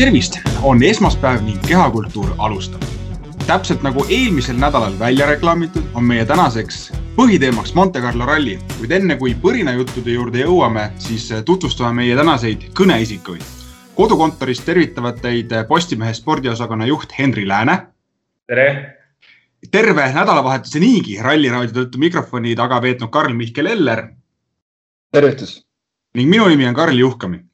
tervist, on esmaspäev ning kehakultuur alustab. täpselt nagu eelmisel nädalal välja reklaamitud, on meie tänaseks põhiteemaks Monte Carlo ralli, kuid enne kui põrinajuttude juurde jõuame, siis tutvustame meie tänaseid kõneisikuid. kodukontorist tervitavad teid Postimehe spordiosakonna juht Henri Lääne. tere! terve nädalavahetuse niigi Ralliraadio tõttu mikrofoni taga veetnud Karl-Mihkel Eller. tervitus! ning minu nimi on Karl Juhkami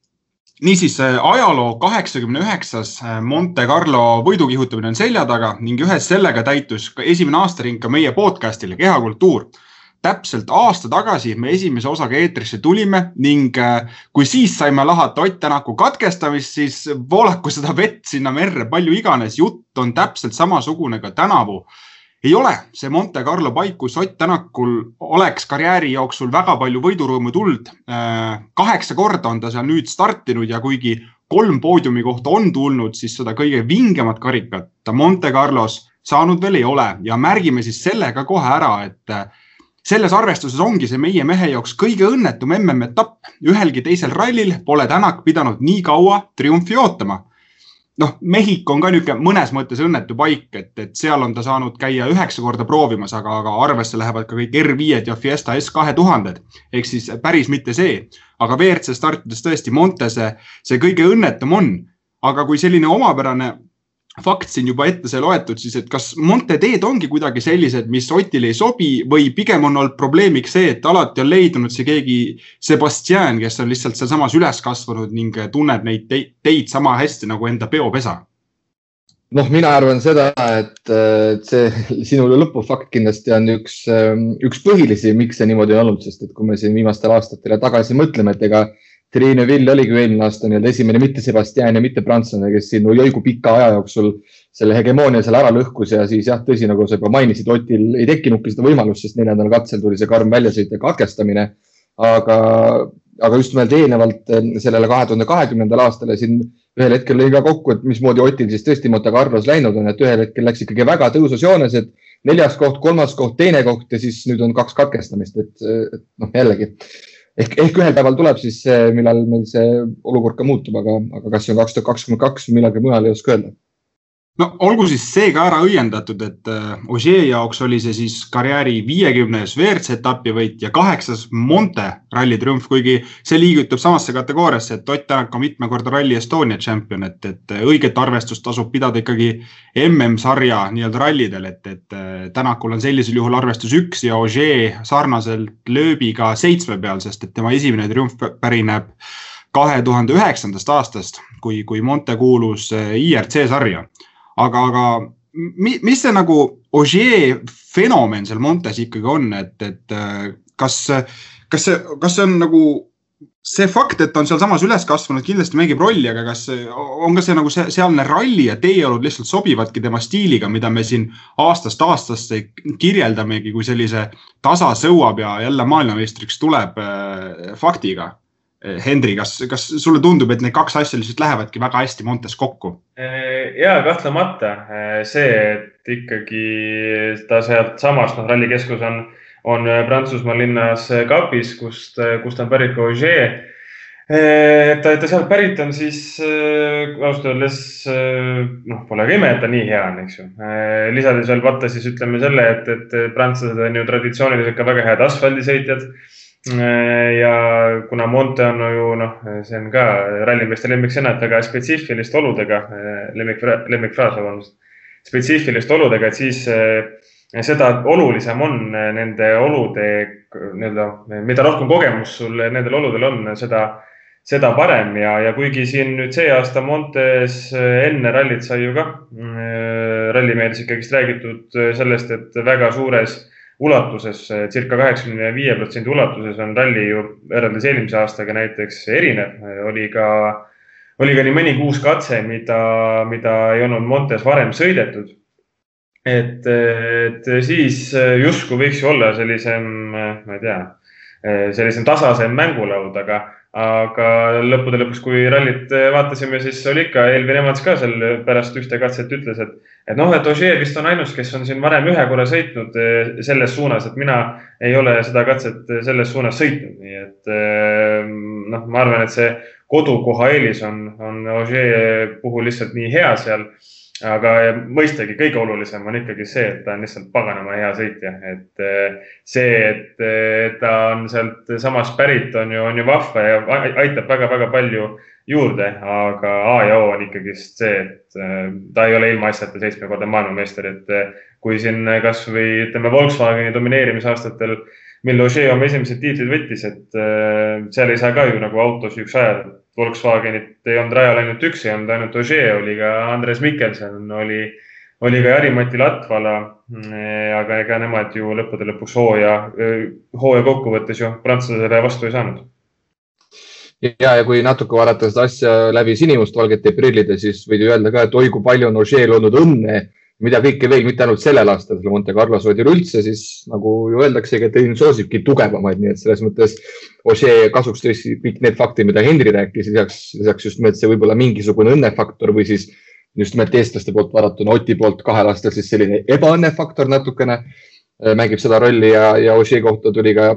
niisiis ajaloo kaheksakümne üheksas äh, Monte Carlo võidu kihutamine on selja taga ning ühes sellega täitus ka esimene aastaring ka meie podcast'ile Kehakultuur. täpselt aasta tagasi me esimese osaga eetrisse tulime ning äh, kui siis saime lahata Ott Tänaku katkestamist, siis voolaku seda vett sinna merre palju iganes, jutt on täpselt samasugune ka tänavu ei ole see Monte Carlo paik, kus Ott Tänakul oleks karjääri jooksul väga palju võidurõõmu tuld. Äh, kaheksa korda on ta seal nüüd startinud ja kuigi kolm poodiumi kohta on tulnud, siis seda kõige vingemat karikat ta Monte Carlos saanud veel ei ole ja märgime siis selle ka kohe ära, et äh, selles arvestuses ongi see meie mehe jaoks kõige õnnetum MM-etapp. ühelgi teisel rallil pole Tänak pidanud nii kaua triumfi ootama noh, Mehhiko on ka niisugune mõnes mõttes õnnetu paik, et, et seal on ta saanud käia üheksa korda proovimas, aga, aga arvesse lähevad ka kõik R5-d ja Fiesta S kahe tuhanded ehk siis päris mitte see. aga WRC startides tõesti Monte see, see kõige õnnetum on. aga kui selline omapärane fakt siin juba ette sai loetud, siis et kas Monte teed ongi kuidagi sellised, mis Otile ei sobi või pigem on olnud probleemiks see, et alati on leidunud see keegi Sebastian, kes on lihtsalt sealsamas üles kasvanud ning tunneb neid teid, sama hästi nagu enda peopesa? noh, mina arvan seda, et see sinu lõpufakt kindlasti on üks, üks põhilisi, miks see niimoodi on olnud, sest et kui me siin viimastel aastatel tagasi mõtleme, et ega Triinu Vill oligi eelmine aasta nii-öelda esimene mitte Sebastian ja mitte prantslane, kes siin Ojoigu pika aja jooksul selle hegemoonia seal ära lõhkus ja siis jah, tõsi, nagu sa juba mainisid, Otil ei tekkinudki seda võimalust, sest neljandal katsel tuli see karm väljasõit ja katkestamine. aga, aga just nimelt eelnevalt eh, sellele kahe tuhande kahekümnendal aastale siin ühel hetkel lõi ka kokku, et mismoodi Otil siis tõesti Monte Carlos läinud on, et ühel hetkel läks ikkagi väga tõusus joones, et neljas koht, kolmas koht, teine koht ja siis nüüd on kaks katkestamist, et, et noh, jällegi ehk, ehk ühel päeval tuleb siis, millal meil see olukord ka muutub, aga, aga kas see on kaks tuhat kakskümmend kaks millalgi mujal, ei oska öelda no olgu siis see ka ära õiendatud, et äh, Ogier jaoks oli see siis karjääri viiekümnes WRC etapi võit ja kaheksas Monte ralli triumf, kuigi see liigutub samasse kategooriasse, et Ott Tänak on mitme korda Rally Estonia tšempion, et, et õiget arvestust tasub pidada ikkagi MM-sarja nii-öelda rallidel, et, et äh, Tänakul on sellisel juhul arvestus üks ja Ogier sarnaselt lööbiga seitsme peal, sest et tema esimene triumf pärineb kahe tuhande üheksandast aastast, kui, kui Monte kuulus äh, IRC sarja aga, aga mis see nagu Ogier fenomen seal Montes ikkagi on, et, et äh, kas, kas see, kas see on nagu see fakt, et ta on sealsamas üles kasvanud, kindlasti mängib rolli, aga kas on ka see nagu see, sealne ralli ja teeolud lihtsalt sobivadki tema stiiliga, mida me siin aastast aastasse kirjeldamegi kui sellise tasa sõuab ja jälle maailmameistriks tuleb äh, faktiga Hendri, kas, kas sulle tundub, et need kaks asja lihtsalt lähevadki väga hästi Montes kokku? ja kahtlemata see, et ikkagi ta sealtsamast, noh, rallikeskus on, on Prantsusmaa linnas Capis, kust, kust on pärit ka Ogier. ta, ta sealt pärit on, siis ausalt öeldes noh, pole ka ime, et ta nii hea on, eks ju. lisades veel vaata siis ütleme selle, et, et prantslased on ju traditsiooniliselt ka väga head asfaldisõitjad ja kuna Monte on ju noh, see on ka rallimeeste lemmiksõna, et väga spetsiifiliste oludega, äh, lemmik, lemmikfraas, vabandust, spetsiifiliste oludega, et siis äh, seda olulisem on nende olude nii-öelda, mida rohkem kogemust sul nendel oludel on, seda, seda parem. Ja, ja kuigi siin nüüd see aasta Montes enne rallit sai ju ka rallimeeles ikkagist räägitud sellest, et väga suures ulatuses, circa kaheksakümne viie protsendi ulatuses on ralli ju võrreldes eelmise aastaga näiteks erinev. oli ka, oli ka nii mõnigi uus katse, mida, mida ei olnud Montes varem sõidetud. et, et siis justkui võiks ju olla sellisem, ma ei tea, sellisem tasasem mängulaud, aga, aga lõppude lõpuks, kui rallit vaatasime, siis oli ikka Elvin Evans ka seal pärast ühte katset ütles, et, et noh, et Ogier vist on ainus, kes on siin varem ühe korra sõitnud eh, selles suunas, et mina ei ole seda katset selles suunas sõitnud, nii et eh, noh, ma arvan, et see kodukoha eelis on, on Ogier puhul lihtsalt nii hea seal aga mõistagi kõige olulisem on ikkagi see, et ta on lihtsalt paganama hea sõitja, et eh, see, et eh, ta on sealt samast pärit, on ju, on ju vahva ja aitab väga-väga palju juurde, aga A ja O on ikkagist see, et eh, ta ei ole ilmaasjata seitsmekordne maailmameister, et kui siin kasvõi ütleme Volkswageni domineerimisaastatel, mil Ogier oma esimesed tiitlid võttis, et seal ei saa ka ju nagu autos üks ajada Volkswagenit ei olnud rajal ainult üks, ei olnud ainult Ogier, oli ka Andres Mikkelson, oli, oli ka Jari-Mati Latvala. aga ega nemad ju lõppude lõpuks hooaja, hooaja kokkuvõttes ju prantslasele vastu ei saanud. ja, ja kui natuke vaadata seda asja läbi sinimustvalgete prillide, siis võid ju öelda ka, et oi kui palju on Ogier olnud õnne mida kõike veel, mitte ainult sellel aastal selle Monte Carlos, vaid üleüldse siis nagu ju öeldaksegi, et õnn soosibki tugevamaid, nii et selles mõttes Ožee kasuks tõesti kõik need faktid, mida Henri rääkis, lisaks, lisaks just nimelt see võib-olla mingisugune õnnefaktor või siis just nimelt eestlaste poolt vaadatuna Oti poolt kahel aastal siis selline ebaõnnefaktor natukene äh, mängib seda rolli ja, ja Ožee kohta tuli ka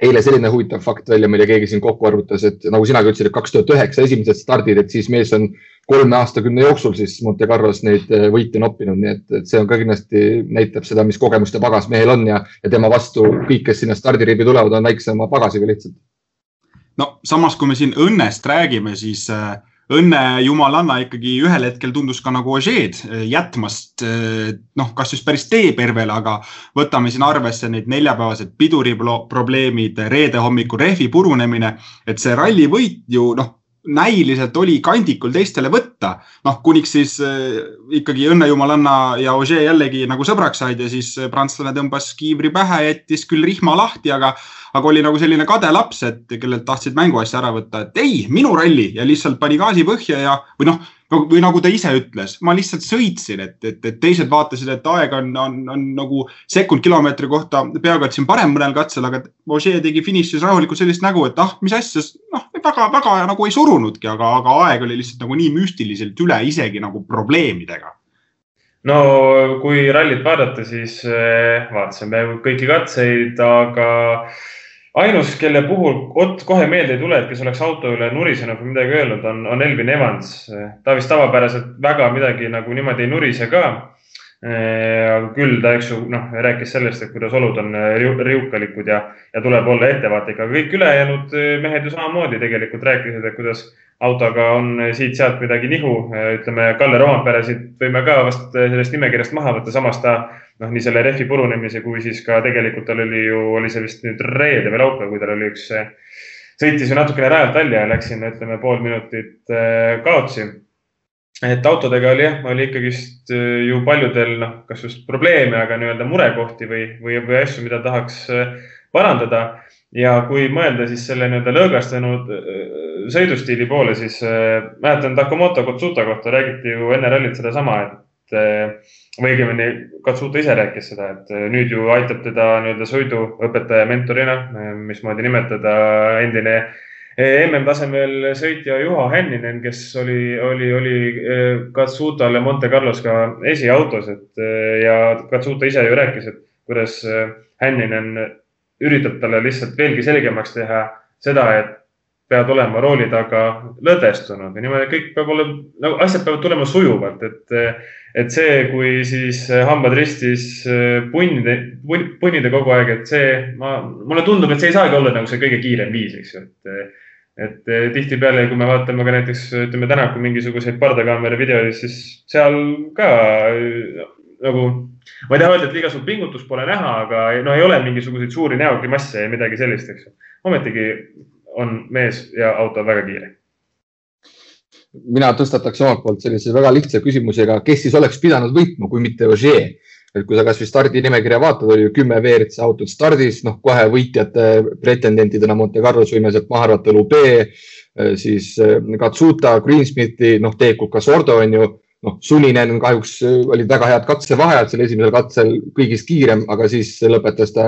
eile selline huvitav fakt välja, mille keegi siin kokku arvutas, et nagu sinagi ütlesid, et kaks tuhat üheksa esimesed stardid, et siis mees on kolme aastakümne jooksul siis Monte Carlos neid eh, võite noppinud, nii et, et see on ka kindlasti näitab seda, mis kogemuste pagas mehel on ja, ja tema vastu kõik, kes sinna stardiribi tulevad, on väiksema pagasiga lihtsalt. no samas, kui me siin õnnest räägime, siis äh, õnne jumalanna ikkagi ühel hetkel tundus ka nagu Ožeed äh, jätmast noh, kas just päris teepervele, aga võtame siin arvesse neid neljapäevased piduriprobleemid, reede hommikul rehvi purunemine, et see rallivõit ju noh näiliselt oli kandikul teistele võtta. noh, kuniks siis äh, ikkagi õnnejumalanna ja Ožee jällegi nagu sõbraks said ja siis äh, prantslane tõmbas kiivri pähe, jättis küll rihma lahti, aga, aga oli nagu selline kade laps, et kellelt tahtsid mänguasja ära võtta, et ei, minu ralli ja lihtsalt pani gaasi põhja ja, või noh või nagu ta ise ütles, ma lihtsalt sõitsin, et, et, et teised vaatasid, et aeg on, on, on nagu sekund kilomeetri kohta peaaegu et siin parem mõnel katsel, aga Ožee tegi finišis rahulikult sellist nägu, et ah, mis asja, noh, väga-väga nagu ei surunudki, aga, aga aeg oli lihtsalt nagu nii müstiliselt üle isegi nagu probleemidega. No kui rallit vaadata, siis eh, vaatasime kõiki katseid, aga ainus, kelle puhul Ott kohe meelde ei tule, et kes oleks auto üle nurisenud või midagi öelnud, on, on Elvin Evans. ta vist tavapäraselt väga midagi nagu niimoodi ei nurise ka. küll ta, eks ju, noh, rääkis sellest, et kuidas olud on riukalikud ja, ja tuleb olla ettevaatlik, aga kõik ülejäänud mehed ju samamoodi tegelikult rääkisid, et kuidas autoga on siit-sealt midagi nihu. ütleme, Kalle Roompere siit võime ka vast sellest nimekirjast maha võtta, samas ta noh, nii selle rehvi purunemise kui siis ka tegelikult tal oli ju, oli see vist nüüd reede või laupäev, kui tal oli üks, sõitis ju natukene rajalt välja ja läks sinna, ütleme, pool minutit äh, kaotsi. et autodega oli jah, oli ikkagist äh, ju paljudel noh, kas just probleeme, aga nii-öelda murekohti või, või, või asju, mida tahaks äh, parandada. ja kui mõelda siis selle nii-öelda lõõgastunud sõidustiili poole, siis mäletan Takamoto Kotsuta kohta räägiti ju enne rallit sedasama, et või õigemini Katsuta ise rääkis seda, et äh, nüüd ju aitab teda nii-öelda sõiduõpetaja mentorina, äh, mismoodi nimetada, endine äh, MM-tasemel sõitja Juha Hänninen, kes oli, oli, oli Katsutale Monte Carlos ka esiautos, et ja Katsuta ise ju rääkis, et kuidas Hänninen üritab talle lihtsalt veelgi selgemaks teha seda, et pead olema rooli taga lõdvestunud ja niimoodi kõik peab olema, nagu asjad peavad tulema sujuvalt, et, et see, kui siis hambad ristis punnide, punnida kogu aeg, et see, ma, mulle tundub, et see ei saagi olla nagu see kõige kiirem viis, eks ju, et et tihtipeale, kui me vaatame ka näiteks ütleme tänaku mingisuguseid pardakaamera videoid, siis seal ka nagu, ma ei taha öelda, et liiga suurt pingutust pole näha, aga no ei ole mingisuguseid suuri näogrimasse ja midagi sellist, eks ju. ometigi on mees ja auto väga kiire? mina tõstataks omalt poolt sellise väga lihtsa küsimusega, kes siis oleks pidanud võitma, kui mitte Ogier. et kui sa kasvõi stardinimekirja vaatad, oli ju kümme WRC autot stardis, noh, kohe võitjate pretendentidena Monte Carlos võime sealt maha arvata Lube, siis Katsuta, Greensmiti, noh, tegelikult ka Sordo on ju noh, Suninen kahjuks olid väga head katsevaheajad seal esimesel katsel, kõigist kiirem, aga siis lõpetas ta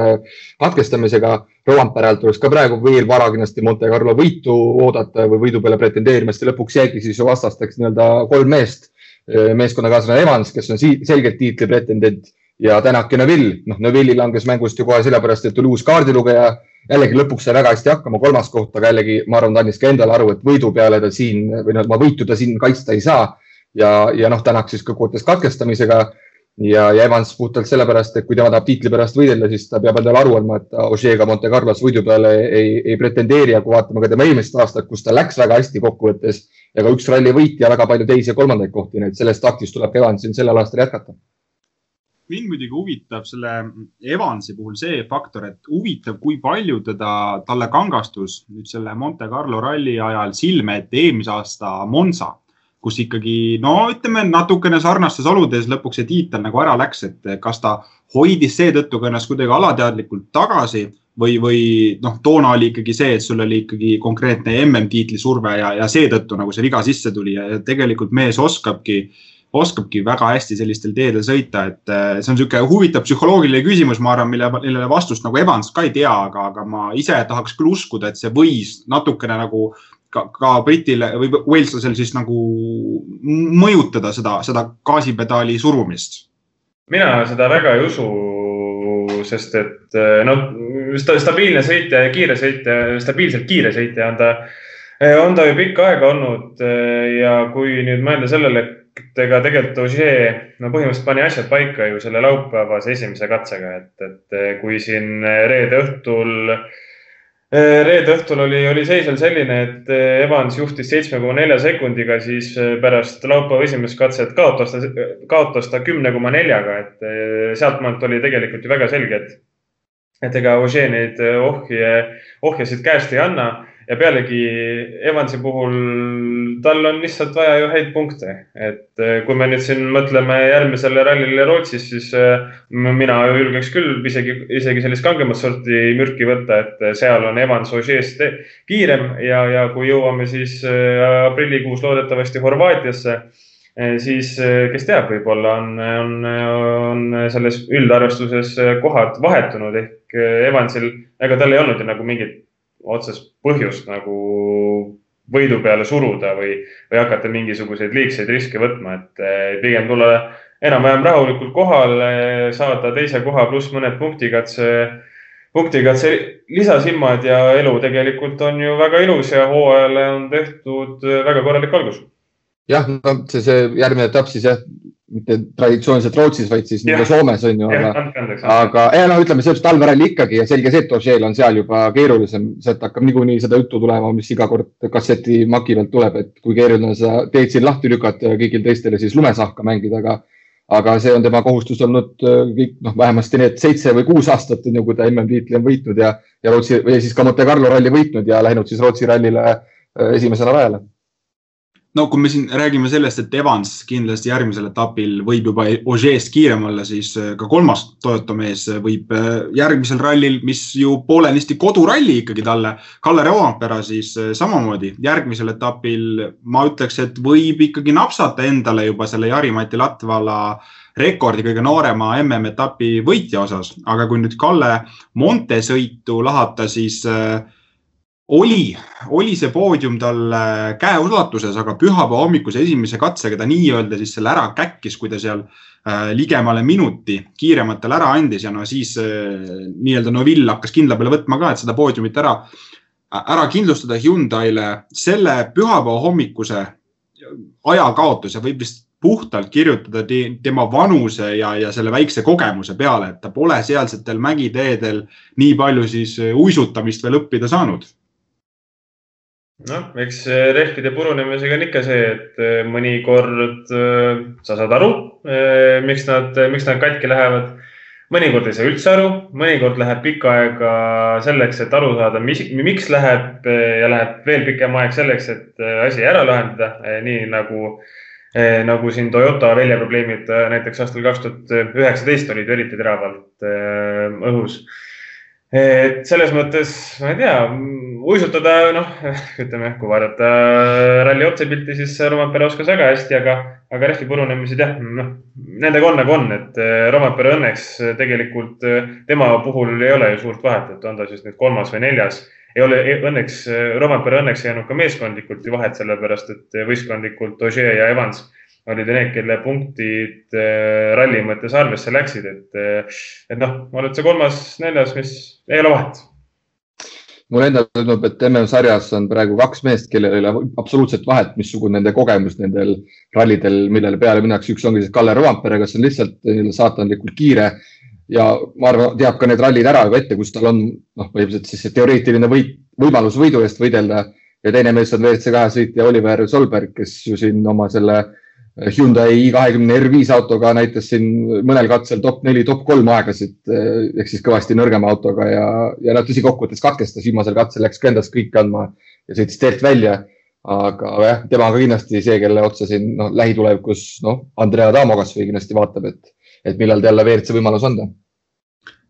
katkestamisega. Roampäralt tuleks ka praegu veel vara kindlasti Monte Carlo võitu oodata või võidu peale pretendeerima, sest lõpuks jäigi siis ju vastasteks nii-öelda kolm meest. meeskonnakaaslane Evans, kes on selgelt tiitli pretendent ja Tänak ja Neville. noh, Neville'i langes mängust ju kohe sellepärast, et tuli uus kaardilugeja jällegi lõpuks sai väga hästi hakkama, kolmas koht, aga jällegi ma arvan, ta andis ka endale aru, et võidu peale ta siin või noh, ma võitu ta siin kaitsta ei saa ja, ja noh, Tänak siis ka kokkuvõttes katkestamisega ja, ja Evans puhtalt sellepärast, et kui tema tahab tiitli pärast võidelda, siis ta peab endale aru andma, et Ožeega Monte Carlos võidu peale ei, ei pretendeeri ja kui vaatame ka tema eelmist aastat, kus ta läks väga hästi kokkuvõttes ja ka üks ralli võit ja väga palju teisi ja kolmandaid kohti, nii et sellest taktist tuleb Evansil sellel aastal jätkata. Mind muidugi huvitab selle Evansi puhul see faktor, et huvitav, kui palju teda, talle kangastus nüüd selle Monte Carlo ralli ajal silme ette eelmise aasta Monza kus ikkagi no ütleme natukene sarnastes oludes lõpuks see tiitel nagu ära läks, et kas ta hoidis seetõttu ka ennast kuidagi alateadlikult tagasi või, või noh, toona oli ikkagi see, et sul oli ikkagi konkreetne MM-tiitli surve ja, ja seetõttu nagu see viga sisse tuli ja tegelikult mees oskabki, oskabki väga hästi sellistel teedel sõita, et eh, see on niisugune huvitav psühholoogiline küsimus, ma arvan, mille, millele vastust nagu Evans ka ei tea, aga, aga ma ise tahaks küll uskuda, et see võis natukene nagu ka, ka Britile või Waleslasel siis nagu mõjutada seda, seda gaasipedaali surumist? mina seda väga ei usu, sest et noh, stabiilne sõitja ja kiire sõitja, stabiilselt kiire sõitja on ta, on ta ju pikka aega olnud ja kui nüüd mõelda sellele, et ega tegelikult Ogier no põhimõtteliselt pani asjad paika ju selle laupäevase esimese katsega, et, et kui siin reede õhtul Äh, reede õhtul oli, oli seis veel selline, et äh, Evans juhtis seitsme koma nelja sekundiga, siis äh, pärast laupäeva esimest katset kaotas ta, kaotas ta kümne koma neljaga, et sealtmaalt oli tegelikult ju väga selge, et, et ega Ožee neid ohje, ohjasid käest ei anna ja pealegi Evansi puhul tal on lihtsalt vaja ju häid punkte, et eh, kui me nüüd siin mõtleme järgmisele rallile Rootsis, siis eh, mina julgeks küll isegi, isegi sellist kangemat sorti mürki võtta, et eh, seal on Evans Ožeest kiirem ja, ja kui jõuame siis aprillikuus loodetavasti Horvaatiasse, siis kes teab, võib-olla on, on, on selles üldarvestuses kohad vahetunud ehk Evansil, ega tal ei olnud ju nagu mingit otsest põhjust nagu võidu peale suruda või, või hakata mingisuguseid liigseid riske võtma, et eh, pigem tulla enam-vähem rahulikult kohale, saada teise koha pluss mõned punktikatse, punktikatse lisasilmad ja elu tegelikult on ju väga ilus ja hooajale on tehtud väga korralik algus. jah, no see, see järgmine etapp siis jah, mitte traditsiooniliselt Rootsis, vaid siis nii-öelda Soomes on ju, aga, aga ja no ütleme, see talveralli ikkagi ja selge see, et Ožeel on seal juba keerulisem, sealt hakkab niikuinii seda juttu tulema, mis iga kord kasseti maki pealt tuleb, et kui keeruline seda teed siin lahti lükata ja kõigil teistele siis lumesahka mängida, aga aga see on tema kohustus olnud äh, kõik noh, vähemasti need seitse või kuus aastat on ju, kui ta MM-tiitli on võitnud ja, ja Rootsi või siis ka Monte Carlo ralli võitnud ja läinud siis Rootsi rallile äh, esimesena rajale no kui me siin räägime sellest, et Evans kindlasti järgmisel etapil võib juba Ožeest kiirem olla, siis äh, ka kolmas Toyota mees võib äh, järgmisel rallil, mis ju poolenisti koduralli ikkagi talle, Kalle Roompere siis äh, samamoodi. Järgmisel etapil ma ütleks, et võib ikkagi napsata endale juba selle Jari-Mati Latvala rekordi kõige noorema MM-etapi võitja osas, aga kui nüüd Kalle Monte sõitu lahata, siis äh, oli, oli see poodium tal käeulatuses, aga pühapäeva hommikuse esimese katsega ta nii-öelda siis selle ära käkkis, kui ta seal äh, ligemale minuti kiirematel ära andis ja no siis äh, nii-öelda Noville hakkas kindla peale võtma ka, et seda poodiumit ära, ära kindlustada Hyundai'le selle pühapäeva hommikuse ajakaotuse võib vist puhtalt kirjutada tema vanuse ja, ja selle väikse kogemuse peale, et ta pole sealsetel mägiteedel nii palju siis uisutamist veel õppida saanud noh, eks rehvide purunemisega on ikka see, et eh, mõnikord eh, sa saad aru, eh, miks nad, miks nad katki lähevad. mõnikord ei saa üldse aru, mõnikord läheb pikka aega selleks, et aru saada, mis, miks läheb ja läheb veel pikem aeg selleks, et asi ära lahendada, nii nagu, nagu siin Toyota väljaprobleemid näiteks aastal kaks tuhat üheksateist olid eriti teravalt õhus et selles mõttes, ma ei tea, uisutada, noh, ütleme, kui vaadata ralli otsepilti, siis Rompere oskas väga hästi, aga, aga rehvi purunemised jah, noh, nendega on nagu on, et äh, Rompere õnneks tegelikult tema puhul ei ole ju suurt vahet, et on ta siis nüüd kolmas või neljas. ei ole õnneks, Rompere õnneks ei jäänud ka meeskondlikult ju vahet, sellepärast et võistkondlikult Ogier ja Evans olid need, kelle punktid ralli mõttes arvesse läksid, et, et noh, oled sa kolmas, neljas, mis ei ole vahet mulle endale tundub, et MM-sarjas on praegu kaks meest, kellel ei ole absoluutselt vahet, missugune nende kogemus nendel rallidel, millele peale minnakse. üks ongi siis Kalle Rovampere, kes on lihtsalt saatanlikult kiire ja ma arvan, teab ka need rallid ära juba ette, kus tal on noh, põhimõtteliselt siis see teoreetiline võit, võimalus võidu eest võidelda. ja teine mees on WRC kahe sõitja Oliver Solberg, kes ju siin oma selle Hyundai i20 R5 autoga näitas siin mõnel katsel top neli, top kolm aegasid ehk siis kõvasti nõrgema autoga ja, ja noh, tõsi, kokkuvõttes katkestas viimasel katsel, läks ka endast kõike andma ja sõitis teelt välja. aga jah, tema ka kindlasti see, kelle otsa siin noh, lähitulevikus noh, Andrea Damo kasvõi kindlasti vaatab, et, et millal ta jälle WRC võimalus anda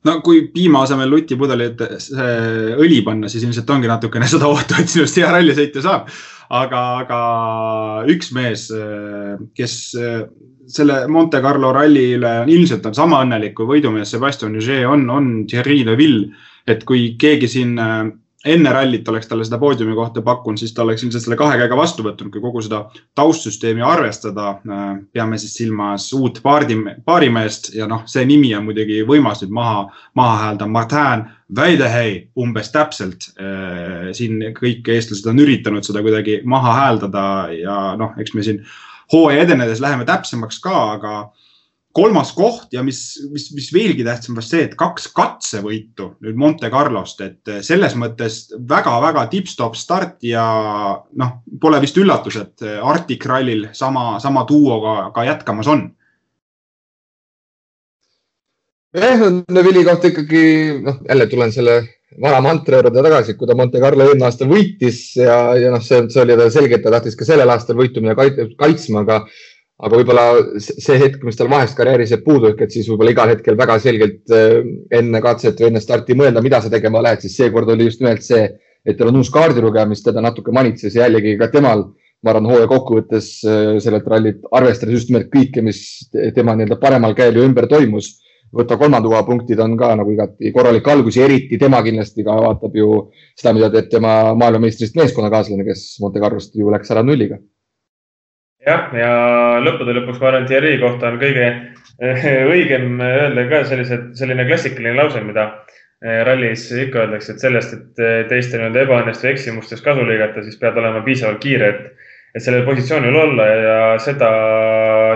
no kui piima asemel lutipudeli ette õli panna, siis ilmselt ongi natukene seda ohtu, et sinust hea rallisõitja saab aga, aga üks mees, kes selle Monte Carlo ralli üle ilmselt on sama õnnelik kui võidumees Sebastian Ogier on, on Thierry Neville. et kui keegi siin enne rallit oleks talle seda poodiumi kohta pakkunud, siis ta oleks ilmselt selle kahe käega vastu võtnud, kui kogu seda taustsüsteemi arvestada. Äh, peame siis silmas uut paari, paarimeest ja noh, see nimi on muidugi võimas nüüd maha, maha häälda. Martin Väidehei umbes täpselt. Äh, siin kõik eestlased on üritanud seda kuidagi maha hääldada ja noh, eks me siin hooaja edenedes läheme täpsemaks ka, aga kolmas koht ja mis, mis, mis veelgi tähtsam vast see, et kaks katsevõitu nüüd Monte Carlost, et selles mõttes väga-väga tipp-stopp start ja noh, pole vist üllatus, et Arctic Rallyl sama, sama duoga ka jätkamas on. jah, Neville'i kohta ikkagi noh, jälle tulen selle vana mantra juurde tagasi, kui ta Monte Carlo eelmine aasta võitis ja, ja noh, see, see oli ta selge, et ta tahtis ka sellel aastal võitu minna kaitsma, aga aga võib-olla see hetk, mis tal vahest karjääris jääb puudu, ehk et siis võib-olla igal hetkel väga selgelt äh, enne katset või enne starti mõelda, mida sa tegema lähed, siis seekord oli just nimelt see, et tal on uus kaardilugeja, mis teda natuke manitses ja jällegi ka temal, ma arvan, hooaja kokkuvõttes äh, sellelt rallit, arvestades just nimelt kõike, mis tema nii-öelda paremal käel ju ümber toimus, võtta kolmanda koha punktid on ka nagu igati korralik algus ja eriti tema kindlasti ka vaatab ju seda, mida teeb tema maailmameistrist meeskonnakaaslane, kes Monte Carlost ju läks ära nulliga jah, ja lõppude lõpuks ma arvan, Thierry kohta on kõige eh, õigem öelda ka sellised, selline klassikaline lause, mida eh, rallis ikka öeldakse, et sellest, et eh, teiste nii-öelda ebaõnnestu eksimustes kasu lõigata, siis pead olema piisavalt kiire, et, et sellel positsioonil olla ja seda,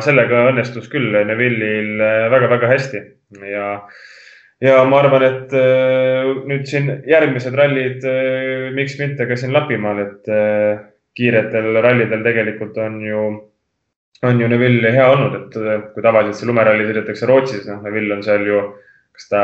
sellega õnnestus küll Neville'il väga-väga hästi. Ja ja ma arvan, et nüüd siin järgmised rallid, miks mitte ka siin Lapimaal, et kiiretel rallidel tegelikult on ju, on ju Neville hea olnud, et kui tavaliselt see lumeralli sõidetakse Rootsis, noh, Neville on seal ju, kas ta,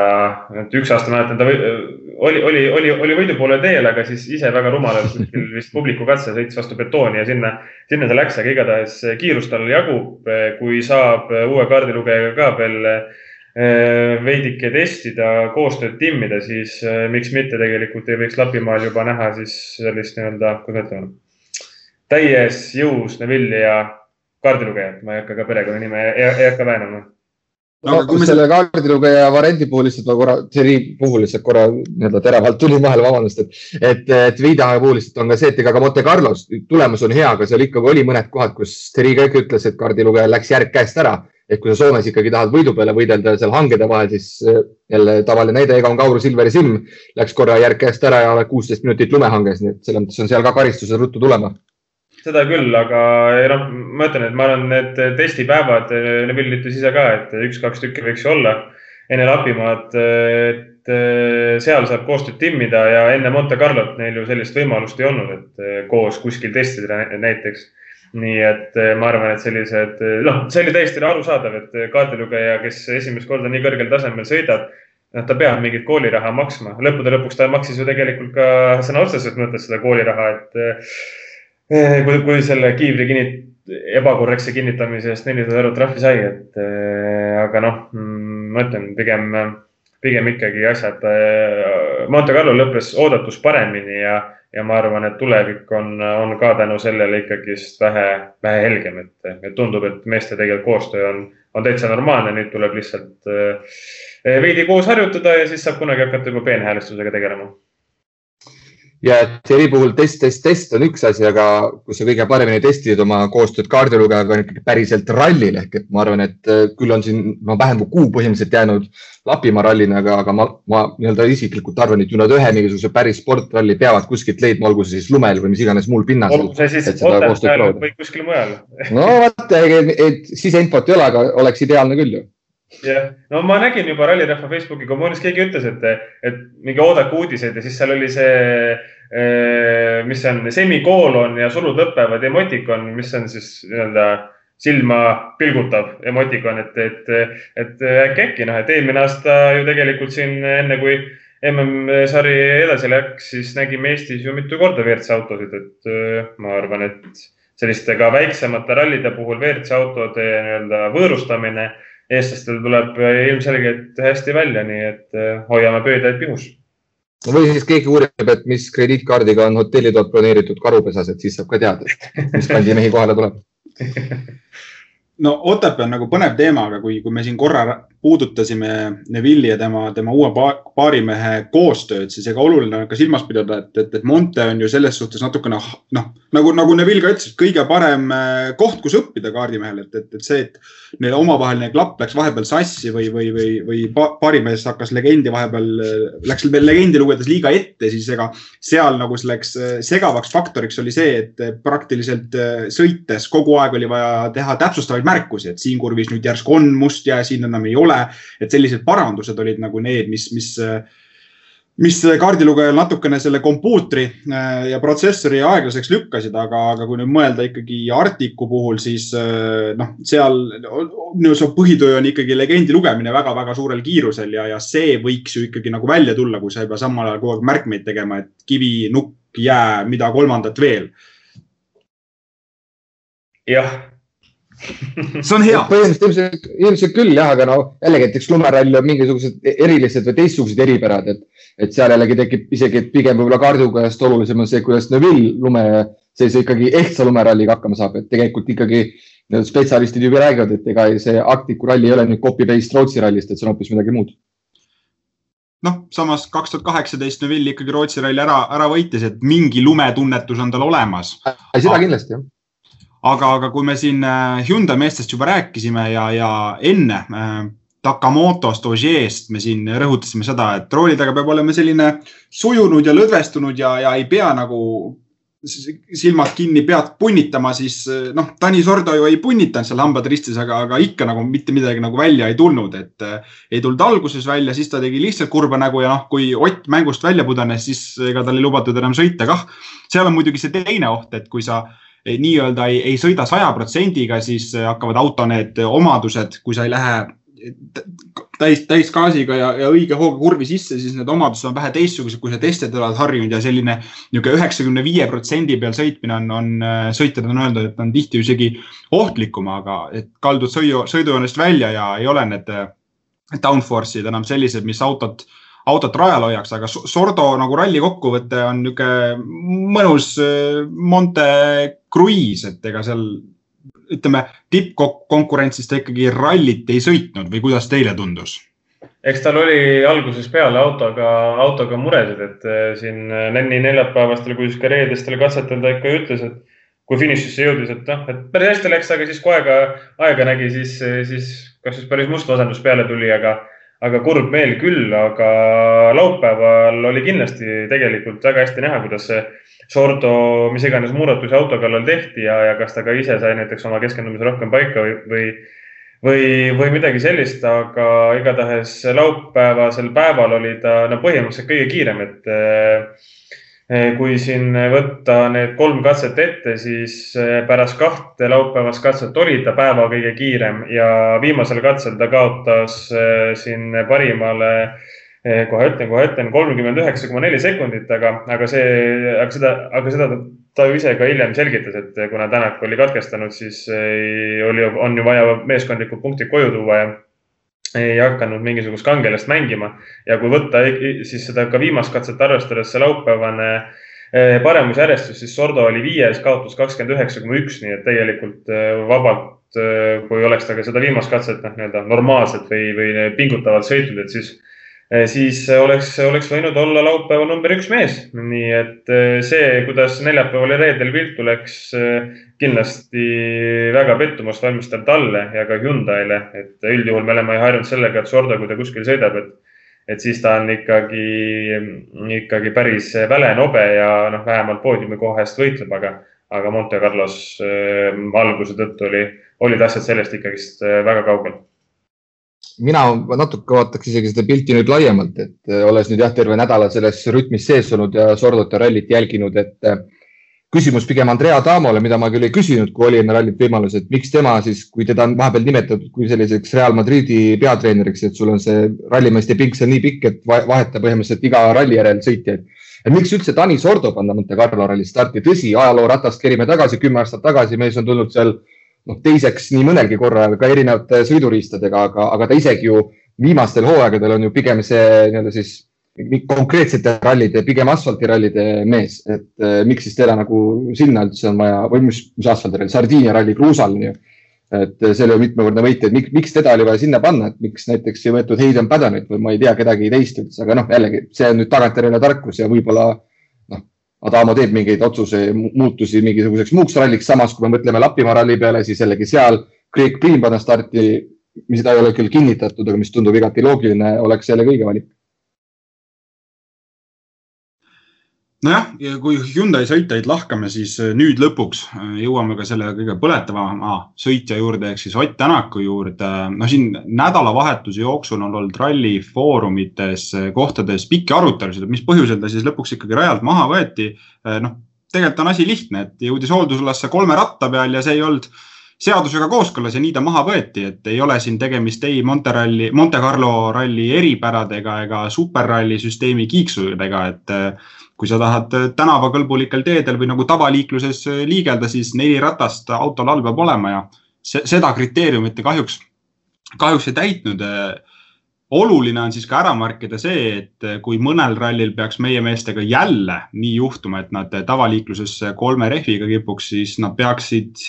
üks aasta mäletan, ta oli, oli, oli, oli võidu poole teel, aga siis ise väga rumalalt vist publiku katse sõitis vastu betooni ja sinna, sinna see läks, aga igatahes kiirust tal jagub, kui saab uue kaardilugejaga ka veel eh, veidike testida, koostööd timmida, siis eh, miks mitte tegelikult ei võiks Lapimaal juba näha siis sellist nii-öelda, kuidas ma ütlen täies jõus Neville'i ja kaardilugejat, ma ei hakka ka perekonnanime, ei hakka väänama. No, no kui me selle kaardilugeja variandi puhul lihtsalt ma korra, seri puhul lihtsalt korra nii-öelda teravalt tulin vahele, vabandust, et, et, et Vida puhul lihtsalt on ka see, et ega ka Monte Carlos tulemus on hea, aga seal ikkagi oli mõned kohad, kus Terri ka ikka ütles, et kaardilugejal läks järg käest ära. et kui sa Soomes ikkagi tahad võidu peale võidelda seal hangede vahel, siis eh, jälle tavaline näide, Egon Kaur Silveri Sim läks korra järg käest ära ja oled kuusteist minutit lumehanges, nii et selles mõttes on seal ka karistused ruttu tulema seda küll, aga noh, ma ütlen, et ma arvan, need testipäevad, Neville ütles ise ka, et üks-kaks tükki võiks ju olla enne Lapimaad, et eh, seal saab koostööd timmida ja enne Monte Carlot neil ju sellist võimalust ei olnud, et eh, koos kuskil testida näiteks. nii et ma arvan, et sellised, noh, see oli täiesti arusaadav, et kaardilugeja, kes esimest korda nii kõrgel tasemel sõidab, noh, ta peab mingit kooliraha maksma. lõppude lõpuks ta maksis ju tegelikult ka sõna otseses mõttes seda kooliraha, et kui, kui selle kiivri kinnit-, ebakorrektse kinnitamise eest nelisada eurot trahvi sai, et äh, aga noh, mm, ma ütlen pigem, pigem ikkagi asjad äh, Monte Carlo lõppes oodatust paremini ja, ja ma arvan, et tulevik on, on ka tänu sellele ikkagist vähe, vähe helgem, et, et tundub, et meeste tegelikult koostöö on, on täitsa normaalne, nüüd tuleb lihtsalt veidi koos harjutada ja siis saab kunagi hakata juba peenhäälestusega tegelema ja Thierry puhul test, test, test on üks asi, aga kus sa kõige paremini testid oma koostööd kaardilugejaga on ikkagi päriselt rallil. Ehk et ma arvan, et äh, küll on siin no vähem kui kuu põhimõtteliselt jäänud Lapimaa rallini, aga, aga ma, ma nii-öelda isiklikult arvan, et ju nad ühe mingisuguse päris sportralli peavad kuskilt leidma, olgu see siis lumel või mis iganes muul pinnasel. olgu see siis Otepääl või kuskil mujal. No vot, et siseinfot ei ole, aga oleks ideaalne küll ju jah, no ma nägin juba Rallirahva Facebooki kommuunis, keegi ütles, et, et mingi oodake uudiseid ja siis seal oli see, eh, mis see on, semikoolon ja sulud lõpevad emotikon, mis on siis nii-öelda silma pilgutav emotikon, et, et, et äkki, äkki noh, et eelmine aasta ju tegelikult siin enne kui MM-sari edasi läks, siis nägime Eestis ju mitu korda WRC autosid, et eh, ma arvan, et selliste ka väiksemate rallide puhul WRC autode nii-öelda võõrustamine eestlastel tuleb ilmselgelt hästi välja, nii et eh, hoiame pöidlaid pihus. või siis keegi uurib, et mis krediitkaardiga on hotellitoad broneeritud Karupesas, et siis saab ka teada, mis bändi mehi kohale tuleb no Otepää on nagu põnev teema, aga kui, kui me siin korra puudutasime Neville'i ja tema, tema uue paarimehe koostööd, siis ega oluline on ka silmas pidada, et, et, et Monte on ju selles suhtes natukene noh, nagu, nagu Neville ka ütles, kõige parem äh, koht, kus õppida kaardimehel, et, et, et see, et neil omavaheline klapp läks vahepeal sassi või, või, või, või paarimees hakkas legendi vahepeal, läks veel legendi lugedes liiga ette, siis ega seal nagu selleks äh, segavaks faktoriks oli see, et praktiliselt äh, sõites kogu aeg oli vaja teha täpsustavaid märkusi, et siin kurvis nüüd järsku on must ja siin enam ei ole ole. et sellised parandused olid nagu need, mis, mis, mis kaardilugejal natukene selle kompuutri äh, ja protsessori aeglaseks lükkasid, aga, aga kui nüüd mõelda ikkagi Artiku puhul, siis äh, noh, seal minu arust põhitöö on ikkagi legendi lugemine väga-väga suurel kiirusel ja, ja see võiks ju ikkagi nagu välja tulla, kui sa ei pea samal ajal kogu aeg märkmeid tegema, et kivi, nukk, jää, mida kolmandat veel jah, see on hea. põhimõtteliselt ilmselt, ilmselt küll jah, aga no jällegi, et eks lumeralli on mingisugused erilised või teistsugused eripärad, et, et seal jällegi tekib isegi pigem võib-olla kardukajast olulisem on see, kuidas Neville lume, sellise ikkagi ehtsa lumeralliga hakkama saab, et tegelikult ikkagi spetsialistid juba räägivad, et ega see Arktiku ralli ei ole nüüd copy-paste Rootsi rallist, et see on hoopis midagi muud noh, samas kaks tuhat kaheksateist Neville ikkagi Rootsi ralli ära, ära võitis, et mingi lumetunnetus on tal olemas. seda kindlasti jah aga, aga kui me siin äh, Hyundai meestest juba rääkisime ja, ja enne äh, Takamotost, Ogier'st me siin rõhutasime seda, et rooli taga peab olema selline sujunud ja lõdvestunud ja, ja ei pea nagu silmad kinni pead punnitama, siis äh, noh, Tanis Ordo ju ei punnitanud seal hambad ristis, aga, aga ikka nagu mitte midagi nagu välja ei tulnud, et äh, ei tulnud alguses välja, siis ta tegi lihtsalt kurba nägu ja noh, kui Ott mängust välja pudenes, siis ega tal ei lubatud enam sõita kah. seal on muidugi see teine oht, et kui sa äh, nii-öelda ei, ei sõida saja protsendiga, siis äh, hakkavad auto need omadused, kui sa ei lähe täis, täisgaasiga ja, ja õige hooga kurvi sisse, siis need omadused on vähe teistsugused, kui sa testidel oled harjunud ja selline niisugune üheksakümne viie protsendi peal sõitmine on, on, sõitjad on öeldud, et on tihti isegi ohtlikum, aga et kaldud sõidu, sõidujoonest välja ja ei ole need downforce'id enam sellised, mis autot äh, autot rajal hoiaks, aga Sordo nagu ralli kokkuvõte on niisugune mõnus äh, Monte Cruise, et ega seal ütleme, tippkonkurentsis ta ikkagi rallit ei sõitnud või kuidas teile tundus? eks tal oli algusest peale autoga, autoga muresid, et äh, siin Nenni neljapäevastel kui ka reedestel katsetel ta ikka ütles, et kui finišisse jõudis, et noh, et päris hästi läks, aga siis kui aega, aega nägi, siis, siis kas siis päris must vasandus peale tuli, aga aga kurb meel küll, aga laupäeval oli kindlasti tegelikult väga hästi näha, kuidas see Sordo, mis iganes muudatusi auto kallal tehti ja, ja kas ta ka ise sai näiteks oma keskendumise rohkem paika või, või, või, või midagi sellist, aga igatahes laupäevasel päeval oli ta no põhimõtteliselt kõige kiirem, et kui siin võtta need kolm katset ette, siis eh, pärast kahte laupäevast katset oli ta päeva kõige kiirem ja viimasel katsel ta kaotas eh, siin parimale, kohe ütlen, kohe ütlen, kolmkümmend üheksa koma neli sekundit, aga, aga see, aga seda, aga seda ta ju ise ka hiljem selgitas, et kuna Tänak oli katkestanud, siis oli, on ju vaja meeskondlikud punktid koju tuua ja ei hakanud mingisugust kangelast mängima. Ja kui võtta siis seda ka viimast katset arvestades, see laupäevane eh, paremusjärjestus, siis Sordo oli viies, kaotus kakskümmend üheksa koma üks, nii et tegelikult vabalt, kui oleks ta ka seda viimast katset noh, nii-öelda normaalselt või, või pingutavalt sõitnud, et siis siis oleks, oleks võinud olla laupäeva number üks mees. nii et eh, see, kuidas neljapäeval ja reedel viltu läks, eh, kindlasti väga pettumust valmistab talle ja ka Hyundai'le, et üldjuhul me oleme harjunud sellega, et Sordo, kui ta kuskil sõidab, et, et siis ta on ikkagi, ikkagi päris väle nobe ja noh, vähemalt poodiumi koha eest võitleb, aga, aga Monte Carlos äh, alguse tõttu oli, olid asjad sellest ikkagist väga kaugel mina natuke vaataks isegi seda pilti nüüd laiemalt, et äh, olles nüüd jah, terve nädala selles rütmis sees olnud ja Sordot ja rallit jälginud, et äh, küsimus pigem Andrea Tamole, mida ma küll ei küsinud, kui oli enne rallit võimalus, et miks tema siis, kui teda on vahepeal nimetatud kui selliseks Real Madridi peatreeneriks, et sul on see rallimeeste pink seal nii pikk, et vaheta põhimõtteliselt iga ralli järel sõitjaid. et miks üldse Dani Sordo panna Monte Carlo ralli starti, tõsi, ajaloo ratast kerime tagasi, kümme aastat tagasi mees on tulnud seal noh, teiseks nii mõnelgi korral ka erinevate sõiduriistadega, aga, aga ta isegi ju viimastel hooaegadel on ju pigem see nii-öelda siis konkreetsete rallide, pigem asfaltirallide mees, et eh, miks siis teda nagu sinna üldse on vaja või mis, mis asfaltiralli, Sardiinia ralli kruusal on ju. et see oli mitmekordne võitja, et miks, miks teda oli vaja sinna panna, et miks näiteks ei võetud Hayden Paddonit või ma ei tea kedagi teist üldse, aga noh, jällegi see on nüüd tagantjärele tarkus ja võib-olla Adamo teeb mingeid otsuse muutusi mingisuguseks muuks ralliks, samas kui me mõtleme Lapimaa ralli peale, siis jällegi seal Craig Green panna starti, mis seda ei ole küll kinnitatud, aga mis tundub igati loogiline, oleks jälle õige valik nojah, ja kui Hyundai sõitjaid lahkame, siis äh, nüüd lõpuks äh, jõuame ka selle kõige põletavama sõitja juurde ehk siis Ott Tänaku juurde. no siin nädalavahetuse jooksul on olnud ralli foorumites äh, kohtades pikki arutelusid, et mis põhjusel ta siis lõpuks ikkagi rajalt maha võeti. noh, tegelikult on asi lihtne, et jõudis hooldusalasse kolme ratta peal ja see ei olnud seadusega kooskõlas ja nii ta maha võeti, et ei ole siin tegemist ei Monte ralli, Monte Carlo ralli eripäradega ega superralli süsteemi kiiksudega, et kui sa tahad äh, tänavakõlbulikel teedel või nagu tavaliikluses äh, liigelda, siis neli ratast autol all peab olema ja seda kriteeriumit ta kahjuks, kahjuks ei täitnud. Äh, oluline on siis ka ära markida see, et kui mõnel rallil peaks meie meestega jälle nii juhtuma, et nad tavaliikluses kolme rehviga kipuks, siis nad peaksid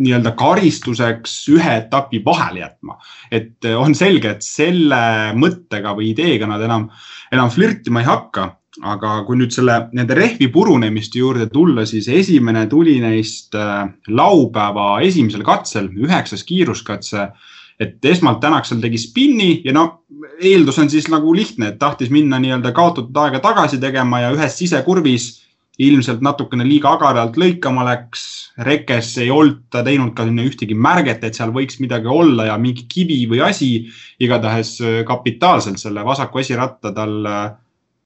nii-öelda karistuseks ühe etapi vahele jätma. et on selge, et selle mõttega või ideega nad enam, enam flirtima ei hakka aga kui nüüd selle, nende rehvi purunemiste juurde tulla, siis esimene tuli neist äh, laupäeva esimesel katsel, üheksas kiiruskatse. et esmalt Tänaksel tegi spinni ja no eeldus on siis nagu lihtne, et tahtis minna nii-öelda kaotatud aega tagasi tegema ja ühes sisekurvis ilmselt natukene liiga agaralt lõikama läks. rekes ei olnud ta teinud ka ühtegi märget, et seal võiks midagi olla ja mingi kivi või asi. igatahes äh, kapitaalselt selle vasaku esiratta tal äh,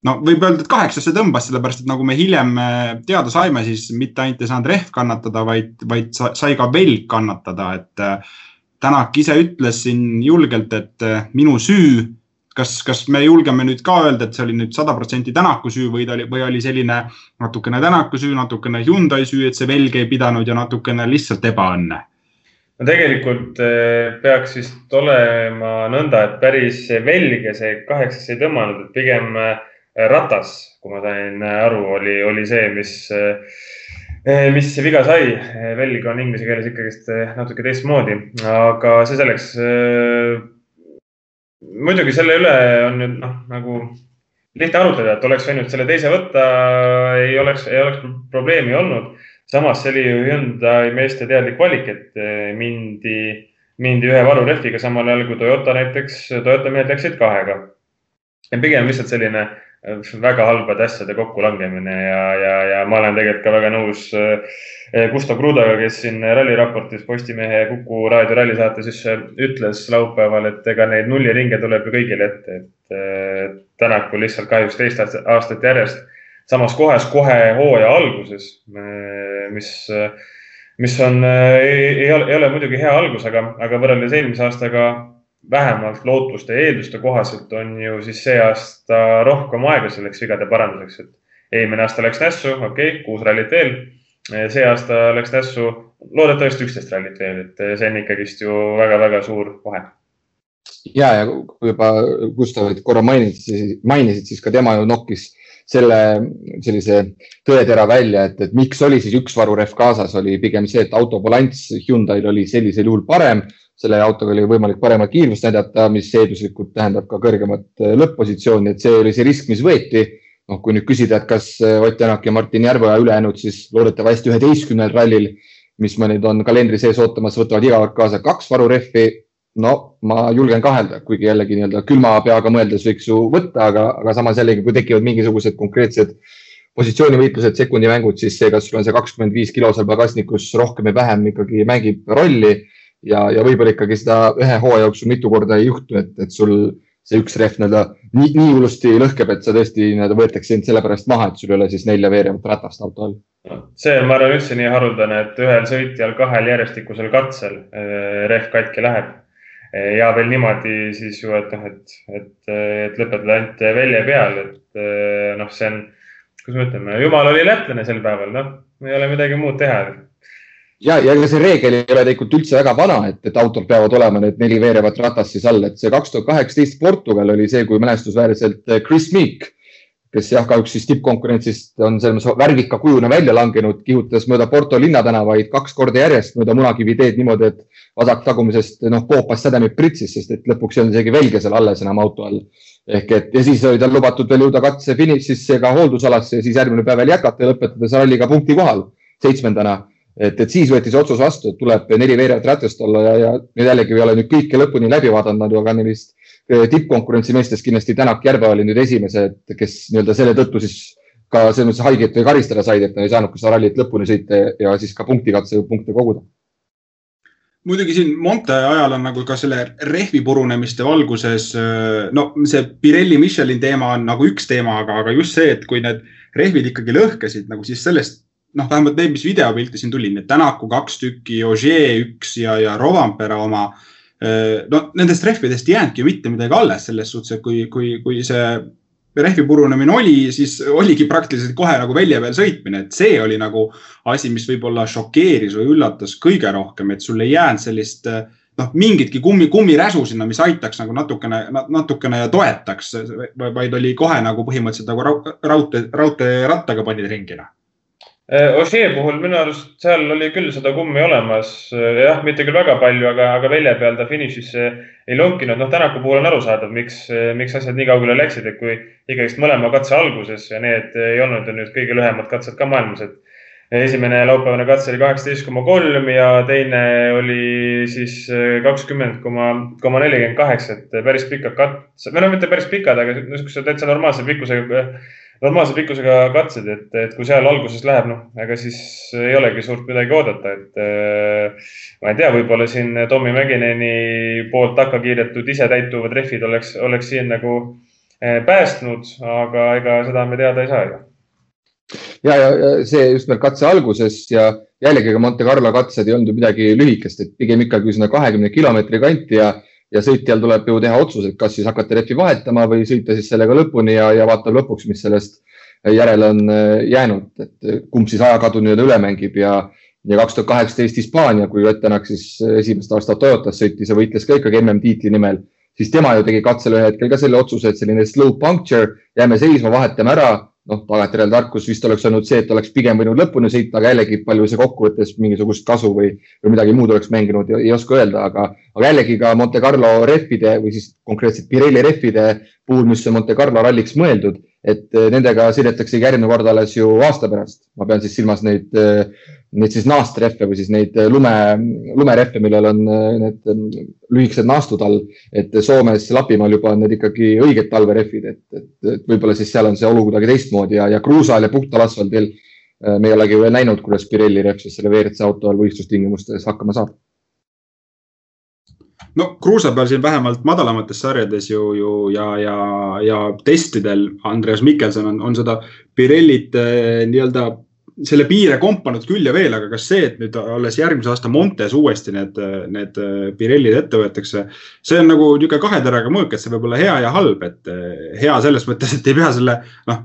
no võib öelda, et kaheksasse tõmbas, sellepärast et nagu me hiljem äh, teada saime, siis mitte ainult ei saanud rehv kannatada, vaid, vaid sai ka velg kannatada, et äh, Tänak ise ütles siin julgelt, et äh, minu süü. kas, kas me julgeme nüüd ka öelda, et see oli nüüd sada protsenti Tänaku süü või ta oli, või oli selline natukene Tänaku süü, natukene Hyundai süü, et see velg ei pidanud ja natukene lihtsalt ebaõnne no tegelikult peaks vist olema nõnda, et päris velge see kaheksas ei tõmmanud, et pigem äh, ratas, kui ma sain aru, oli, oli see, mis, eh, mis viga sai. velg on inglise keeles ikkagist eh, natuke teistmoodi, aga see selleks. Eh, muidugi selle üle on nüüd noh, nagu lihtne arutleda, et oleks võinud selle teise võtta, ei oleks, ei oleks probleemi olnud. samas see oli ju Hyundai meeste teadlik valik, et mindi, mindi ühe varurehviga, samal ajal kui Toyota näiteks, Toyota mehed läksid kahega. pigem lihtsalt selline äh, väga halbade asjade kokkulangemine ja, ja, ja ma olen tegelikult ka väga nõus eh, Gustav Krudaga, kes siin ralliraportis Postimehe Kuku raadio rallisaates siis eh, ütles laupäeval, et ega neid nulliringe tuleb ju kõigile ette, et eh, Tänakul lihtsalt kahjuks teist aastat järjest. Samas kohas kohe hooaja alguses, mis, mis on, ei ole, ei ole muidugi hea algus, aga, aga võrreldes eelmise aastaga vähemalt lootuste ja eelduste kohaselt on ju siis see aasta rohkem aega selleks vigade paranduseks, et eelmine aasta läks nässu, okei okay,, kuus rallit veel. see aasta läks nässu loodetavasti üksteist rallit veel, et see on ikkagist ju väga-väga suur vahe ja, ja kui juba Gustavit korra mainisid, mainisid, siis ka tema ju nokkis selle sellise tõetera välja, et, et miks oli siis üks varurehv kaasas, oli pigem see, et auto balanss Hyundai'l oli sellisel juhul parem. Selle autoga oli võimalik paremat kiirust näidata, mis eelduslikult tähendab ka kõrgemat lõpp-positsiooni, et see oli see risk, mis võeti. noh, kui nüüd küsida, et kas Ott Tänak ja Martin Järveoja ülejäänud siis loodetavasti üheteistkümnel rallil, mis meil nüüd on kalendri sees ootamas, võtavad iga kord kaasa kaks varurehvi no ma julgen kahelda, kuigi jällegi nii-öelda külma peaga mõeldes võiks ju võtta, aga, aga samas jällegi, kui tekivad mingisugused konkreetsed positsioonivõitlused, sekundimängud, siis see, kas sul on see kakskümmend viis kilo seal pagasnikus rohkem või vähem ikkagi mängib rolli ja, ja võib-olla ikkagi seda ühe hooaja jooksul mitu korda ei juhtu, et, et sul see üks rehv nii-öelda nii, nii hullusti lõhkeb, et sa tõesti nii-öelda võetakse sind sellepärast maha, et sul ei ole siis nelja veerevat ratast auto all. see on, ma arvan, üldse nii haruldane, et ühel sõitjal kahel järjestikusel katsel eh, rehv katki läheb ja veel niimoodi siis ju, et noh, et, et, et lõpetada ainult välja peal, et noh, see on, kuidas me ütleme, jumal oli lätlane sel päeval, noh, ei ole midagi muud teha. Ja, ja ega see reegel ei ole tegelikult üldse väga vana, et, et autol peavad olema need neli veerevat ratast siis all, et see kaks tuhat kaheksateist Portugal oli see, kui mälestusväärselt Chris Meek kes jah, kahjuks siis tippkonkurentsist on selles mõttes värvika kujuna välja langenud, kihutas mööda Porto linnatänavaid kaks korda järjest mööda Munakivi teed niimoodi, et vasak tagumisest noh, koopas sädemid pritsis, sest et lõpuks ei olnud isegi velge seal alles enam auto all. ehk et ja siis oli tal lubatud veel jõuda katse finišisse ka hooldusalasse ja siis järgmine päev veel jätkata ja lõpetada see ralli ka punkti kohal, seitsmendana. Et, et siis võeti see otsus vastu, et tuleb neli veerevat ratast olla ja, ja nüüd jällegi ei ole nüüd kõike lõpuni läbi vaadanud, aga neist Äh, tippkonkurentsi meestest kindlasti Tänak Järve oli nüüd esimesed, kes nii-öelda selle tõttu siis ka selles mõttes haiget või karistada said, et nad ei saanud ka seda rallit lõpuni sõita ja siis ka punktikatse punkte koguda. muidugi siin Monte ajal on nagu ka selle rehvi purunemiste valguses, äh, no see Pirelli Michelin teema on nagu üks teema, aga, aga just see, et kui need rehvid ikkagi lõhkesid nagu siis sellest noh, vähemalt need, mis videopilte siin tuli, need Tänaku kaks tükki, Ogier üks ja, ja Rovampera oma Äh, no nendest rehvidest ei jäänudki mitte midagi alles selles suhtes, et kui, kui, kui see rehvi purunemine oli, siis oligi praktiliselt kohe nagu välja peal sõitmine, et see oli nagu asi, mis võib-olla šokeeris või üllatas kõige rohkem, et sul ei jäänud sellist noh, mingitki kummi, kummiräsu sinna, mis aitaks nagu natukene, natukene ja toetaks, vaid oli kohe nagu põhimõtteliselt nagu raudtee, raudteerattaga panid ringi noh Ožee puhul minu arust seal oli küll seda kummi olemas, äh, jah, mitte küll väga palju, aga, aga välja peal ta finišisse ei lonkinud. noh, Tänaku puhul on arusaadav, miks, äh, miks asjad nii kaugele läksid, et kui ikkagist mõlema katse alguses ja need ei olnud ju nüüd kõige lühemad katsed ka maailmas, et esimene laupäevane katse oli kaheksateist koma kolm ja teine oli siis kakskümmend koma, koma nelikümmend kaheksa, et päris pikad katsed, või no mitte päris pikad, aga niisuguse täitsa normaalse pikkusega normaalse pikkusega katsed, et, et kui seal alguses läheb, noh, ega siis ei olegi suurt midagi oodata, et äh, ma ei tea, võib-olla siin Tommy Mäkineni poolt takka kiidetud isetäituvad rehvid oleks, oleks siin nagu äh, päästnud, aga ega seda me teada ei saa ju. ja, ja, ja see just nimelt katse alguses ja jällegi ka Monte Carlo katsed ei olnud ju midagi lühikest, et pigem ikkagi sinna kahekümne kilomeetri kanti ja ja sõitjal tuleb ju teha otsus, et kas siis hakata rehvi vahetama või sõita siis sellega lõpuni ja, ja vaatab lõpuks, mis sellest järele on äh, jäänud, et kumb siis ajakadu nii-öelda üle mängib ja, ja kaks tuhat kaheksateist Hispaania, kui Ott Tänak siis esimest aastat Toyotas sõitis ja võitles ka ikkagi MM-tiitli nimel, siis tema ju tegi katsel ühe hetkel ka selle otsuse, et selline slow puncture, jääme seisma, vahetame ära noh, tagantjärele tarkus vist oleks olnud see, et oleks pigem võinud lõpuni sõita, aga jällegi palju see kokkuvõttes mingisugust kasu või, või midagi muud oleks mänginud, ei oska öelda, aga, aga jällegi ka Monte Carlo rehvide või siis konkreetselt Pirelli rehvide puhul, mis on Monte Carlo ralliks mõeldud, et eh, nendega sõidetaksegi järgmine kord alles ju aasta pärast. ma pean siis silmas neid äh, neid siis naastrehve või siis neid äh, lume, lumerehve, millel on need lühikesed naastud all. et Soomes, Lapimaal juba on need ikkagi õiged talverehvid, et, et, et võib-olla siis seal on see olu kuidagi teistmoodi ja, ja kruusal ja puhtal asfaldil me ei olegi veel näinud, kuidas Pirelli rehv siis selle WRC auto all võistlustingimustes hakkama saab no kruusa peal siin vähemalt madalamates sarjades ju, ju ja, ja, ja testidel Andreas Mikkelson on, on seda Pirellit nii-öelda selle piire kompanud küll ja veel, aga kas see, et nüüd alles järgmise aasta Montes uuesti need, need Pirellid ette võetakse, see on nagu niisugune kahe teraga mõõk, et see võib olla hea ja halb, et eh, hea selles mõttes, et ei pea selle noh,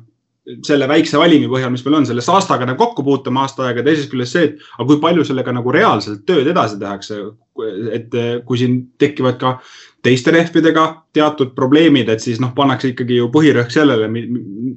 selle väikse valimi põhjal, mis meil on, selle saastaga nagu kokku puutuma aasta aega. teisest küljest see, et aga kui palju sellega nagu reaalselt tööd edasi tehakse, et kui siin tekivad ka teiste rehvidega teatud probleemid, et siis noh, pannakse ikkagi ju põhirõhk sellele,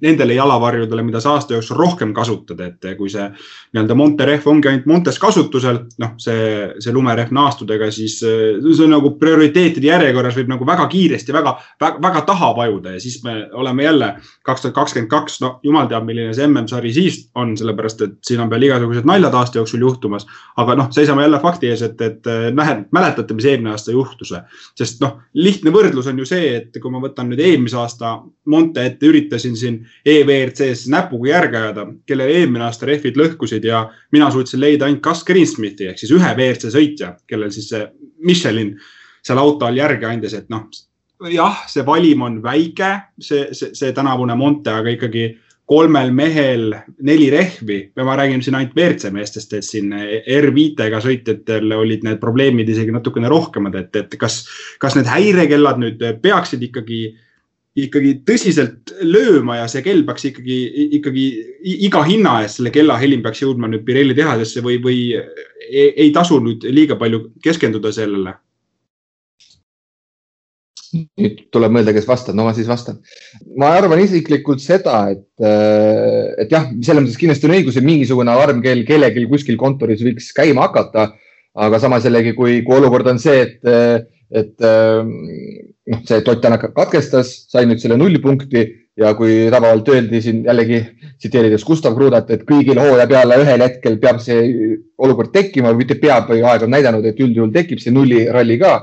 nendele jalavarjudele, mida sa aasta jooksul rohkem kasutad, et kui see nii-öelda Monte rehv ongi ainult Montes kasutusel, noh, see, see lumerehv naastudega, siis see on nagu prioriteetide järjekorras võib nagu väga kiiresti väga, väga, väga taha vajuda ja siis me oleme jälle kaks tuhat kakskümmend kaks, no jumal teab, milline see MM-sari siis on, sellepärast et siin on veel igasugused naljad aasta jooksul juhtumas. aga noh, seisame jälle fakti ees, et, et mäletate, mis eelmine aasta juhtus, sest noh, lihtne võrdlus on ju see, et kui ma võtan nüüd eelmise aasta Monte ette, üritasin siin EVRC-s näpuga järge ajada, kellel eelmine aasta rehvid lõhkusid ja mina suutsin leida ainult Gus Greensmithi ehk siis ühe WRC sõitja, kellel siis see Michelin seal auto all järge andis, et noh, jah, see valim on väike, see, see, see tänavune Monte, aga ikkagi kolmel mehel neli rehvi. Ja ma räägin siin ainult WRC meestest, et siin R5-ga sõitjatel olid need probleemid isegi natukene rohkemad, et, et kas, kas need häirekellad nüüd peaksid ikkagi, ikkagi tõsiselt lööma ja see kell peaks ikkagi, ikkagi iga hinna eest selle kella helim peaks jõudma nüüd Pirelli tehasesse või, või ei, ei tasu nüüd liiga palju keskenduda sellele nüüd tuleb mõelda, kes vastab, no ma siis vastan. ma arvan isiklikult seda, et, äh, et jah, selles mõttes kindlasti on õigus, et mingisugune alarmkell kellelgi kuskil kontoris võiks käima hakata. aga samas jällegi, kui, kui olukord on see, et, et äh, noh, see Ott Tänak katkestas, sai nüüd selle nullpunkti ja kui tabavalt öeldi siin jällegi tsiteerides Gustav Krudat, et kõigil hooaja peale ühel hetkel peab see olukord tekkima, mitte peab, aeg on näidanud, et üldjuhul tekib see nulliralli ka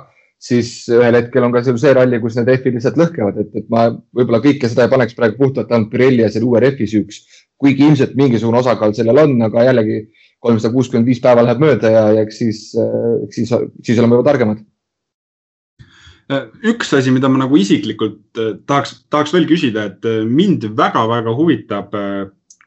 siis ühel hetkel on ka seal see ralli, kus need rehvid lihtsalt lõhkevad, et, et ma võib-olla kõike seda ei paneks praegu puhtalt ainult Pirelli ja selle uue rehvi süüks. kuigi ilmselt mingisugune osakaal sellel on, aga jällegi kolmsada kuuskümmend viis päeva läheb mööda ja, ja eks siis, siis, siis oleme juba targemad. üks asi, mida ma nagu isiklikult eh, tahaks, tahaks veel küsida, et eh, mind väga-väga huvitab eh,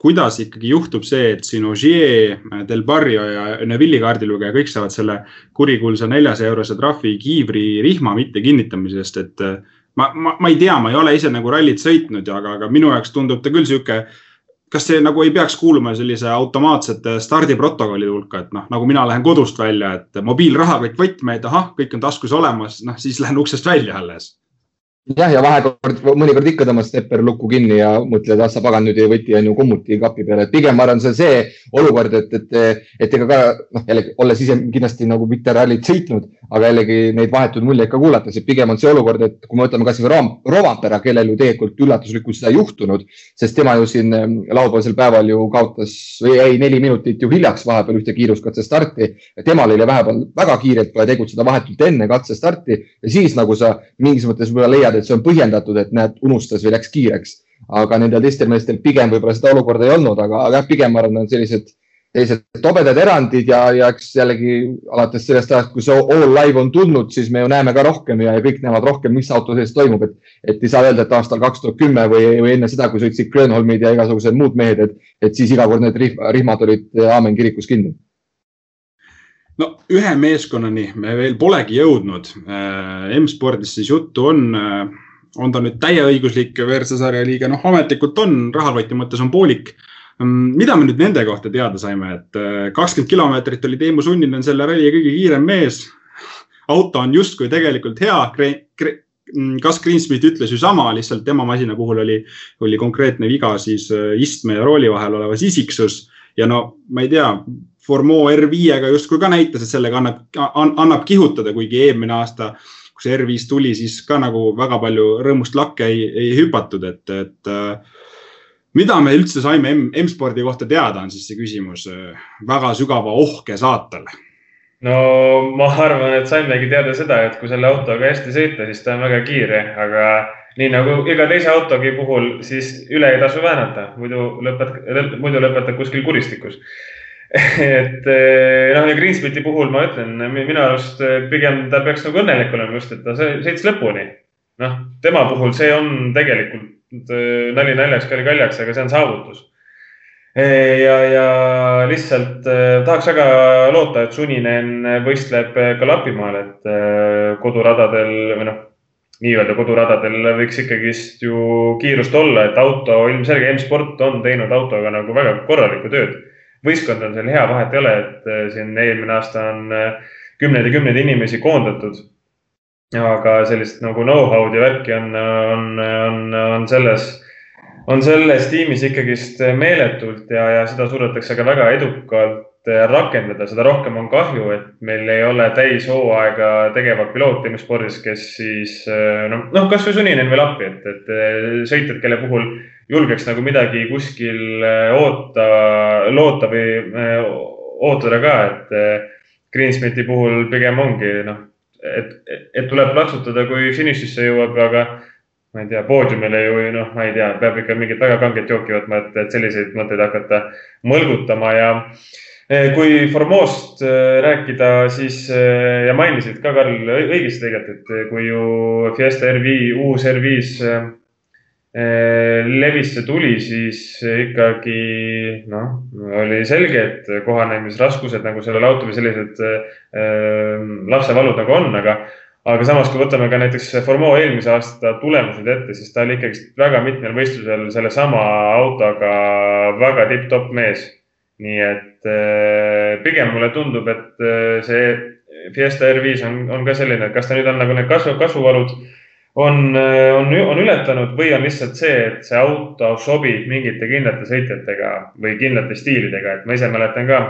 kuidas ikkagi juhtub see, et siin Ogier, Del Barrio ja Neville'i kaardilugeja kõik saavad selle kurikuulsa neljasaja eurose trahvi kiivri rihma mittekinnitamisest, et äh, ma, ma, ma ei tea, ma ei ole ise nagu rallit sõitnud, aga, aga minu jaoks tundub ta küll sihuke kas see nagu ei peaks kuuluma sellise automaatsete stardiprotokolli hulka, et noh, nagu mina lähen kodust välja, et mobiilrahakott võtmeid, ahah, kõik on taskus olemas, noh siis lähen uksest välja alles jah, ja vahekord, mõnikord ikka tõmbad stepper lukku kinni ja mõtled, ah sa pagan, nüüd ei võti on ju kommuti kapi peale, et pigem ma arvan, see on see olukord, et, et, et ega ka noh, jällegi olles ise kindlasti nagu mitte rallit sõitnud, aga jällegi neid vahetuid muljeid ka kuulates, et pigem on see olukord, et kui me võtame kasvõi Rovampera, kellel ju tegelikult üllatuslikult seda ei juhtunud, sest tema ju siin ehm, laupäevasel päeval ju kaotas või jäi neli minutit ju hiljaks vahepeal ühte kiiruskatse starti. temal oli vahepeal väga kiirelt vaja tegutseda vahetult enne katsestarti ja siis nagu sa mingis mõttes võib-olla leiad tead, et see on põhjendatud, et näed, unustas või läks kiireks. aga nendel teistel meestel pigem võib-olla seda olukorda ei olnud, aga, aga jah, pigem ma arvan, on sellised, sellised tobedad erandid ja, ja eks jällegi alates sellest ajast, kui see all live on tulnud, siis me ju näeme ka rohkem ja, ja kõik näevad rohkem, mis auto sees toimub, et, et ei saa öelda, et aastal kaks tuhat kümme või, või enne seda, kui sõitsid Grönholmid ja igasugused muud mehed, et, et siis iga kord need rihmad olid aamen kirikus kinni no ühe meeskonnani me veel polegi jõudnud. Äh, M-spordis siis juttu on, äh, on ta nüüd täieõiguslik WRC sarja liige, noh ametlikult on, rahaloti mõttes on poolik. Mm, mida me nüüd nende kohta teada saime, et äh, kakskümmend kilomeetrit oli Teemu Sunninen selle ralli kõige kiirem mees. auto on justkui tegelikult hea. Gus Greensmith ütles ju sama, lihtsalt tema masina puhul oli, oli konkreetne viga siis istme ja rooli vahel olevas isiksus ja no ma ei tea, Formeau R5-ga justkui ka näitas, et sellega annab, annab kihutada, kuigi eelmine aasta, kui see R5 tuli, siis ka nagu väga palju rõõmust lakke ei, ei hüpatud, et, et äh, mida me üldse saime M-spordi kohta teada, on siis see küsimus äh, väga sügava ohke saatel. No ma arvan, et saimegi teada seda, et kui selle autoga hästi sõita, siis ta on väga kiire, aga nii nagu iga teise autogi puhul, siis üle ei tasu väänata, muidu lõpetad, muidu lõpetad kuskil kuristikus et eh, noh, ja Greensmiti puhul ma ütlen, minu arust eh, pigem ta peaks nagu õnnelik olema just, et ta sõits lõpuni. noh, tema puhul see on tegelikult eh, nali naljaks, kall kaljaks, aga see on saavutus. ja, ja lihtsalt tahaks väga loota, et Suninen võistleb ka Lapimaal, et koduradadel või noh, nii-öelda koduradadel võiks ikkagist ju kiirust olla, et auto ilmselge M-sport on teinud autoga nagu väga korralikku tööd võistkond on seal hea, vahet ei ole, et äh, siin eelmine aasta on äh, kümneid ja kümneid inimesi koondatud. aga sellist nagu know-how'd ja värki on, on, on, on selles, on selles tiimis ikkagist meeletult ja, ja seda suudetakse ka väga edukalt rakendada, seda rohkem on kahju, et meil ei ole täishooaega tegevat pilooti spordis, kes siis noh, noh, kasvõi sunninen veel appi, et, et sõitjad, kelle puhul julgeks nagu midagi kuskil oota, loota või ootada ka, et Greensmiti puhul pigem ongi noh, et, et tuleb plaksutada, kui finišisse jõuab, aga ma ei tea, poodiumile ju noh, ma ei tea, peab ikka mingit väga kanget jooki võtma, et, et selliseid mõtteid hakata mõlgutama ja eh, kui Formost eh, rääkida, siis eh, ja mainisid ka Karl õigesti tegelikult, et kui ju Fiesta RV, uus R5 Äh, levisse tuli, siis ikkagi noh, oli selge, et kohanemisraskused nagu sellel autol või sellised äh, lapsevalud nagu on, aga, aga samas, kui võtame ka näiteks Formeau eelmise aasta tulemused ette, siis ta oli ikkagi väga mitmel võistlusel sellesama autoga väga tipp-topp mees. nii et äh, pigem mulle tundub, et äh, see Fiesta R5 on, on ka selline, kas ta nüüd on nagu need kasvu, kasvuvalud on, on, on ületanud või on lihtsalt see, et see auto sobib mingite kindlate sõitjatega või kindlate stiilidega, et ma ise mäletan ka,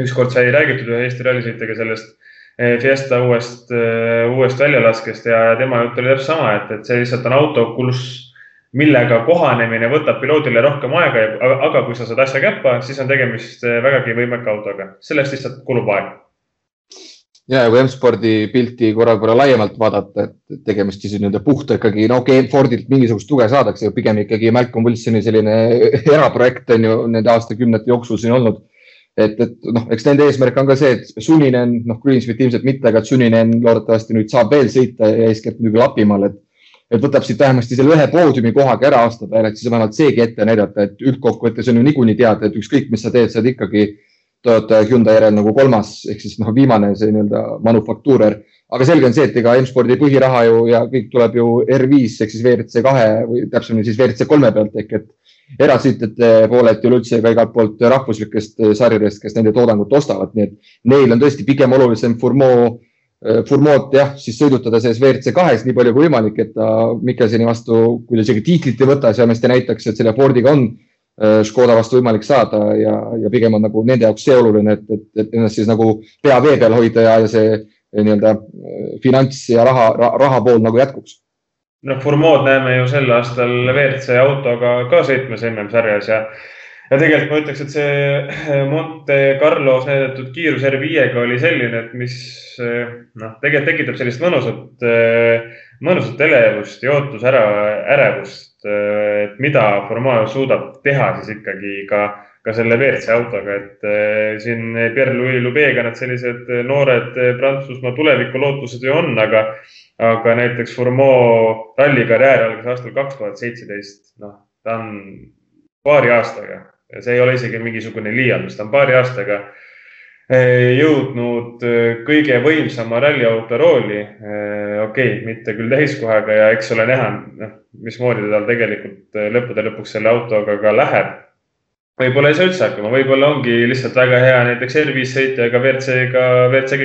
ükskord sai räägitud ühe Eesti rallisõitjaga sellest eh, Fiesta uuest, eh, uuest väljalaskest ja tema jutt oli täpselt sama, et, et see lihtsalt on auto, kus, millega kohanemine võtab piloodile rohkem aega, aga kui sa saad asja käppa, siis on tegemist vägagi võimeka autoga, sellest lihtsalt kulub aeg ja, kui M-spordi pilti korra võrra laiemalt vaadata, et tegemist siis nii-öelda puhta ikkagi, no okei okay,, Fordilt mingisugust tuge saadakse, pigem ikkagi Malcolm Wilsoni selline eraprojekt on ju nende aastakümnete jooksul siin olnud. et, et noh, eks nende eesmärk on ka see, et Suninen, noh, Greensmith ilmselt mitte, aga Suninen loodetavasti nüüd saab veel sõita ja eeskätt muidugi Lapimaal, et et võtab siit vähemasti selle ühe poodiumi kohaga ära aasta peale, et siis vähemalt seegi ette näidata, et üldkokkuvõttes on ju niikuinii teada, et ükskõik, mis sa teed, sa oled ikkagi Toyota Hyundai järel nagu kolmas ehk siis noh, viimane see nii-öelda manufaktuurer. aga selge on see, et ega M-spordi põhiraha ju ja kõik tuleb ju R5 ehk siis WRC kahe või täpsemini siis WRC kolme pealt ehk et erasõitjate poolelt ja üleüldse ka igalt poolt rahvuslikest sarjadest, kes nende toodangut ostavad, nii et neil on tõesti pigem olulisem Furmoo, Furmood jah, siis sõidutada selles WRC kahes nii palju kui võimalik, et ta Mikkelseni vastu, kui ta isegi tiitlit ei võta, siis vähemasti näitaks, et selle Fordiga on Škoda vastu võimalik saada ja, ja pigem on nagu nende jaoks see oluline, et, et, et ennast siis nagu pea vee peal hoida ja, ja see äh, nii-öelda äh, finants ja raha, raha pool nagu jätkuks. noh, Formood näeme ju sel aastal WRC autoga ka sõitmas MM-sarjas ja, ja tegelikult ma ütleks, et see Monte Carlos näidatud kiirus R5-ga oli selline, et mis noh, tegelikult tekitab sellist mõnusat, mõnusat elevust ja ootusära, ärevust et mida Formao suudab teha siis ikkagi ka, ka selle WRC autoga, et eh, siin Pierre-Louis Lubega need sellised noored Prantsusmaa tulevikulootused ju on, aga, aga näiteks Formao rallikarjäär algas aastal kaks tuhat seitseteist, noh, ta on paari aastaga. See ei ole isegi mingisugune liialdus, ta on paari aastaga eh, jõudnud eh, kõige võimsama ralliauto rooli. okei okay,, mitte küll täiskohaga ja eks ole näha, noh mismoodi tal tegelikult äh, lõppude lõpuks selle autoga ka läheb. võib-olla ei saa üldse hakkama, võib-olla ongi lihtsalt väga hea näiteks R5 sõita, ega WRC-ga, WRC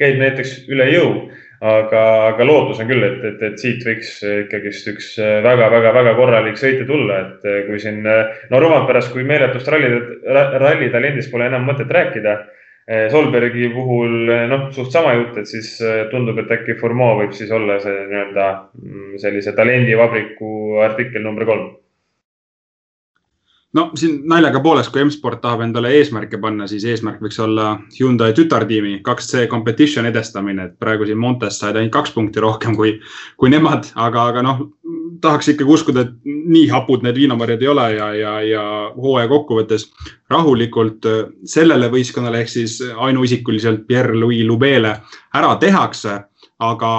käib näiteks üle jõu. aga, aga lootus on küll, et, et, et siit võiks ikkagist üks väga-väga-väga äh, korralik sõitja tulla, et äh, kui siin, no Romantperes, kui meeletust ralli, rallitalendist pole enam mõtet rääkida Solbergi puhul eh, noh, suht sama jutt, et siis eh, tundub, et äkki Formeau võib siis olla see nii-öelda mm, sellise talendivabriku artikkel number kolm no siin naljaga poolest, kui M-sport tahab endale eesmärke panna, siis eesmärk võiks olla Hyundai tütartiimi 2C competition edestamine, et praegu siin Montes said ainult kaks punkti rohkem kui, kui nemad, aga, aga noh, tahaks ikkagi uskuda, et nii hapud need viinamarjad ei ole ja, ja, ja hooaja kokkuvõttes rahulikult äh, sellele võistkonnale ehk siis ainuisikuliselt Pierre-Louis Lubele ära tehakse. aga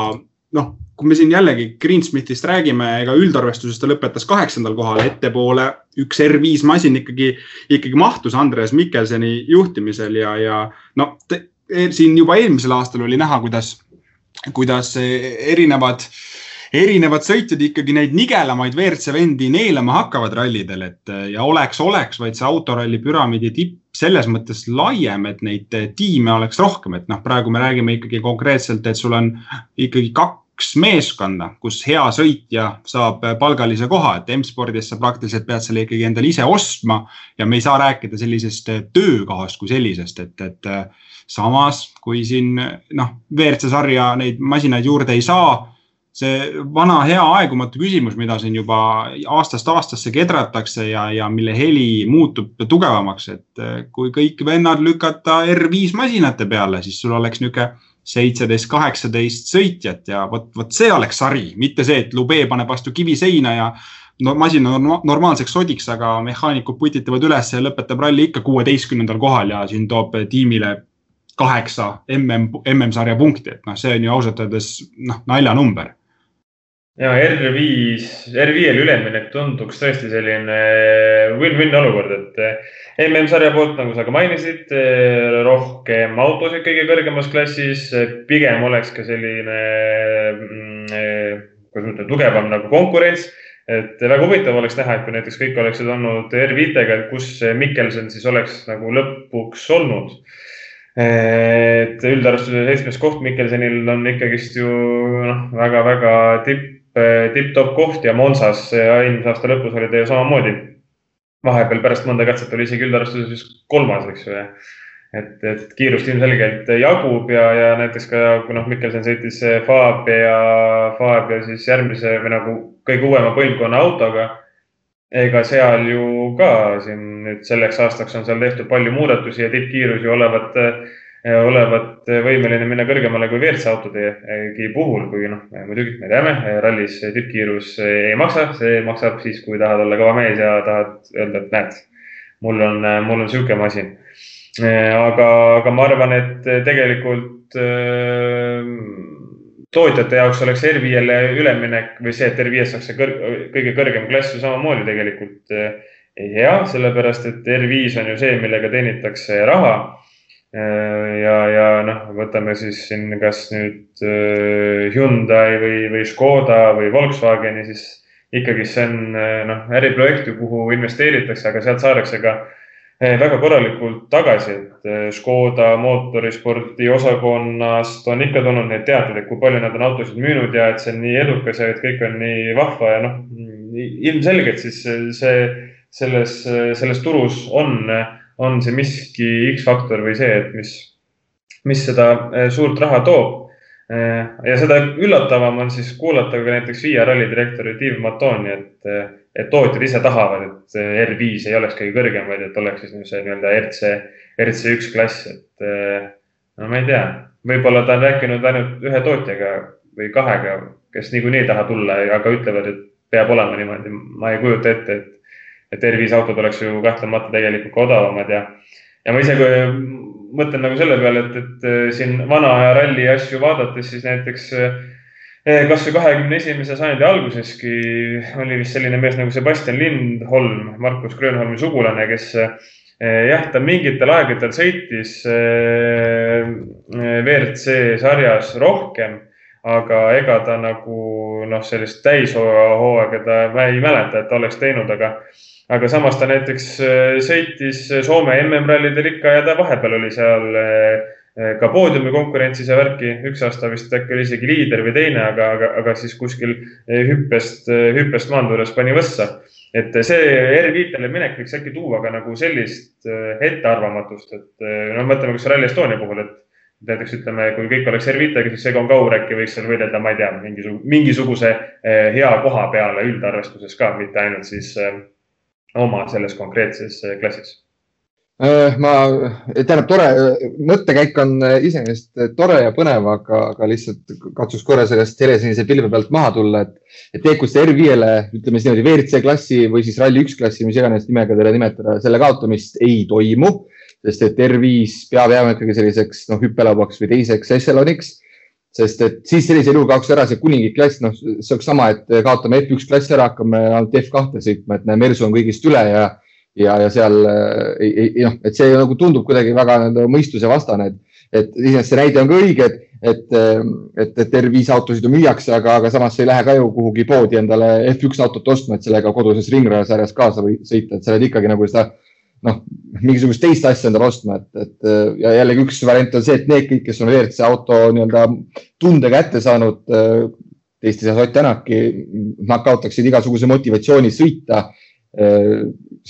noh, kui me siin jällegi Greensmithist räägime, ega üldarvestuses ta lõpetas kaheksandal kohal, ettepoole üks R5 masin ikkagi, ikkagi mahtus Andres Mikkelseni juhtimisel ja, ja no te, e, siin juba eelmisel aastal oli näha, kuidas, kuidas erinevad erinevad sõitjad ikkagi neid nigelamaid WRC vendi neelama hakkavad rallidel, et ja oleks, oleks vaid see autoralli püramiidi tipp selles mõttes laiem, et neid tiime oleks rohkem, et noh, praegu me räägime ikkagi konkreetselt, et sul on ikkagi kaks meeskonda, kus hea sõitja saab palgalise koha, et M-spordis sa praktiliselt pead selle ikkagi endale ise ostma ja me ei saa rääkida sellisest töökohast kui sellisest, et, et samas kui siin noh, WRC sarja neid masinaid juurde ei saa see vana hea aegumatu küsimus, mida siin juba aastast aastasse kedratakse ja, ja mille heli muutub tugevamaks, et eh, kui kõik vennad lükata R5 masinate peale, siis sul oleks niisugune seitseteist, kaheksateist sõitjat ja vot, vot see oleks sari, mitte see, et Lube paneb vastu kivi seina ja no masin on normaalseks sodiks, aga mehaanikud putitavad üles ja lõpetab ralli ikka kuueteistkümnendal kohal ja siin toob tiimile kaheksa mm, MM-sarja punkti, et noh, see on ju ausalt öeldes noh, naljanumber ja R5, R5-le üleminek tunduks tõesti selline win-win olukord, et eh, MM-sarja poolt, nagu sa ka mainisid, eh, rohkem autosid kõige kõrgemas klassis, pigem oleks ka selline, mm, kuidas ma ütlen, tugevam nagu konkurents. et väga huvitav oleks näha, et kui näiteks kõik oleksid olnud R5-ga, et kus Mikkelson siis oleks nagu lõpuks olnud et üldarvestuse seitsmes koht Mikkelsonil on ikkagist ju noh, väga-väga tipp tipp-topp koht ja Monsas eelmise aasta lõpus oli ta ju samamoodi. vahepeal pärast mõnda katset oli isegi üldarvestuses kolmas, eks ju. et, et kiirust ilmselgelt jagub ja, ja näiteks ka, kui noh, Mikkelson sõitis Fab ja, Fab ja siis järgmise või nagu kõige uuema põlvkonna autoga. ega seal ju ka siin nüüd selleks aastaks on seal tehtud palju muudatusi ja tippkiirus ju olevat äh, olevat võimeline minna kõrgemale kui WRC autodegi puhul, kui noh, muidugi me teame, rallis tippkiirus ei maksa, see maksab siis, kui tahad olla kõva mees ja tahad öelda, et näed, mul on, mul on niisugune masin. aga, aga ma arvan, et tegelikult tootjate jaoks oleks R5-le üleminek või see, et R5-st saaks see kõr kõige kõrgem klass ju samamoodi tegelikult hea, sellepärast et R5 on ju see, millega teenitakse raha Äh, ja, ja noh, võtame siis siin kas nüüd äh, Hyundai või, või Škoda või Volkswageni, siis ikkagi see on äh, noh, äriprojekt ju, kuhu investeeritakse, aga sealt saadakse ka väga korralikult tagasi, et Škoda mootorispordi osakonnast on ikka tulnud neid teateid, et kui palju nad on autosid müünud ja et see on nii edukas ja et kõik on nii vahva ja noh, ilmselgelt siis see selles, selles turus on äh, on see miski X-faktor või see, et mis, mis seda eh, suurt raha toob. Eh, ja seda üllatavam on siis kuulata ka näiteks FIA ralli direktori Tiiv Matoni, et, eh, et tootjad ise tahavad, et R5 ei oleks kõige kõrgem, vaid et oleks siis see nii-öelda RC, RC1 klass, et no ma ei tea, võib-olla ta on rääkinud ainult ühe tootjaga või kahega, kes niikuinii ei taha tulla, aga ütlevad, et peab olema niimoodi. ma ei kujuta ette, et et R5 autod oleks ju kahtlemata tegelikult ka odavamad ja, ja ma ise mõtlen nagu selle peale, et, et äh, siin vana aja ralli asju vaadates, siis näiteks äh, kasvõi kahekümne esimese sajandi alguseski oli vist selline mees nagu Sebastian Lindholm, Markus Grönholmi sugulane, kes äh, jah, ta mingitel aegadel sõitis WRC sarjas rohkem, aga ega ta nagu noh, sellist täishooaega ta, ma ei mäleta, et ta oleks teinud, aga aga samas ta näiteks äh, sõitis Soome MM-rallidel ikka ja ta vahepeal oli seal äh, ka poodiumi konkurentsis ja värki, üks aasta vist äkki oli isegi liider või teine, aga, aga, aga siis kuskil äh, hüppest, hüppest maandudes pani võssa. et see R5-le minek võiks äkki tuua ka nagu sellist ettearvamatust, et no mõtleme kas Rally Estonia puhul, et näiteks ütleme, kui kõik oleks R5-ga, siis Egon Kaur äkki võiks seal võidelda, ma ei tea, mingisuguse, mingisuguse hea koha peale üldarvestuses ka, mitte ainult siis oma selles konkreetses äh, klassis? Äh, ma, tähendab, tore, mõttekäik on äh, iseenesest tore ja põnev, aga, aga lihtsalt katsuks korra sellest helesinise pilve pealt maha tulla, et, et EQC R5-le, ütleme siis niimoodi WRC klassi või siis Rally1 klassi, mis iganes nimega teda nimetada, selle kaotamist ei toimu, sest et R5 peab jääma ikkagi selliseks noh, hüppelauaks või teiseks ešeloniks sest et siis sellisel juhul kaoks ära see kuninglik klass, noh, see oleks sama, et kaotame F1 klassi ära, hakkame ainult F2 sõitma, et näe, Mersu on kõigist üle ja, ja, ja seal noh, et see nagu tundub kuidagi väga mõistusevastane, et, et iseenesest see näide on ka õige, et, et, et, et R5 autosid ju müüakse, aga, aga samas sa ei lähe ka ju kuhugi poodi endale F1 autot ostma, et sellega koduses ringrajasarjas kaasa või sõita, et sa oled ikkagi nagu seda noh, mingisugust teist asja endale ostma, et, et ja jällegi üks variant on see, et need kõik, kes on WRC auto nii-öelda tunde kätte saanud, teiste seas Ott Tänaki, nad kaotaksid igasuguse motivatsiooni sõita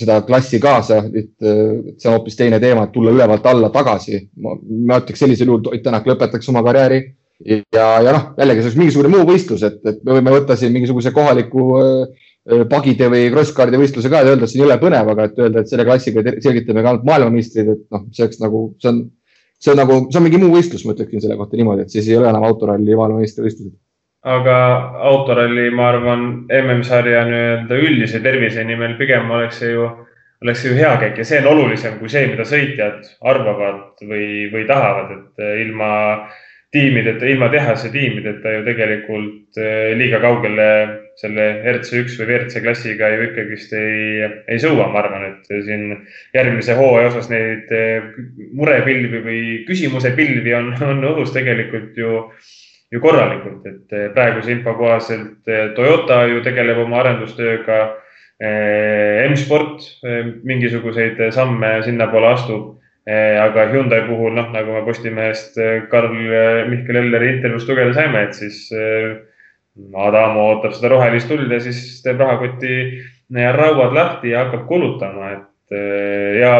seda klassi kaasa, et see on hoopis teine teema, et tulla ülevalt alla tagasi. ma ütleks sellisel juhul Ott Tänak lõpetaks oma karjääri ja, ja noh, jällegi see oleks mingisugune muu võistlus, et, et me võime võtta siin mingisuguse kohaliku äh, Äh, pagide või cross-card'i võistluse ka ja öelda, et see on jõle põnev, aga et öelda, et selle klassiga selgitame ka ainult maailmameistrid, et noh, see oleks nagu, see on, see on nagu, see on mingi muu võistlus, ma ütleksin selle kohta niimoodi, et siis ei ole enam autoralli maailmameistrivõistlused. aga autoralli, ma arvan, MM-sarja nii-öelda üldise tervise nimel pigem oleks see ju, oleks see ju hea käik ja see on olulisem kui see, mida sõitjad arvavad või, või tahavad, et ilma tiimideta, ilma tehase tiimideta ju tegelikult eh, liiga kaugele selle RC1 või WRC klassiga ju ikkagist ei, ei sõua, ma arvan, et siin järgmise hooaja osas neid eh, murepilvi või küsimuse pilvi on, on õhus tegelikult ju, ju korralikult, et eh, praeguse info kohaselt eh, Toyota ju tegeleb oma arendustööga. M-sport mingisuguseid samme sinnapoole astub aga Hyundai puhul, noh, nagu me Postimehest Karl Mihkel Elleri intervjuust lugeda saime, et siis Adamo ootab seda rohelist tuld ja siis teeb rahakoti rauad lahti ja hakkab kulutama, et eh, ja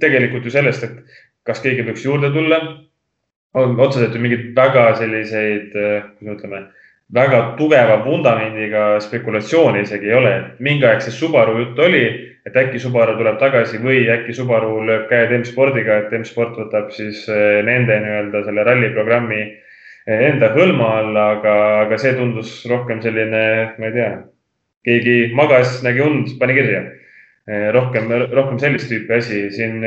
tegelikult ju sellest, et kas keegi võiks juurde tulla, on otseselt ju mingeid väga selliseid, eh, kuidas ütleme, väga tugeva vundamendiga spekulatsiooni isegi ei ole, et mingi aeg see Subaru jutt oli, et äkki Subaru tuleb tagasi või äkki Subaru lööb käed M-spordiga, et M-sport võtab siis eh, nende nii-öelda selle ralliprogrammi enda hõlma all, aga, aga see tundus rohkem selline, ma ei tea, keegi magas, nägi und, pani kirja. rohkem, rohkem sellist tüüpi asi. siin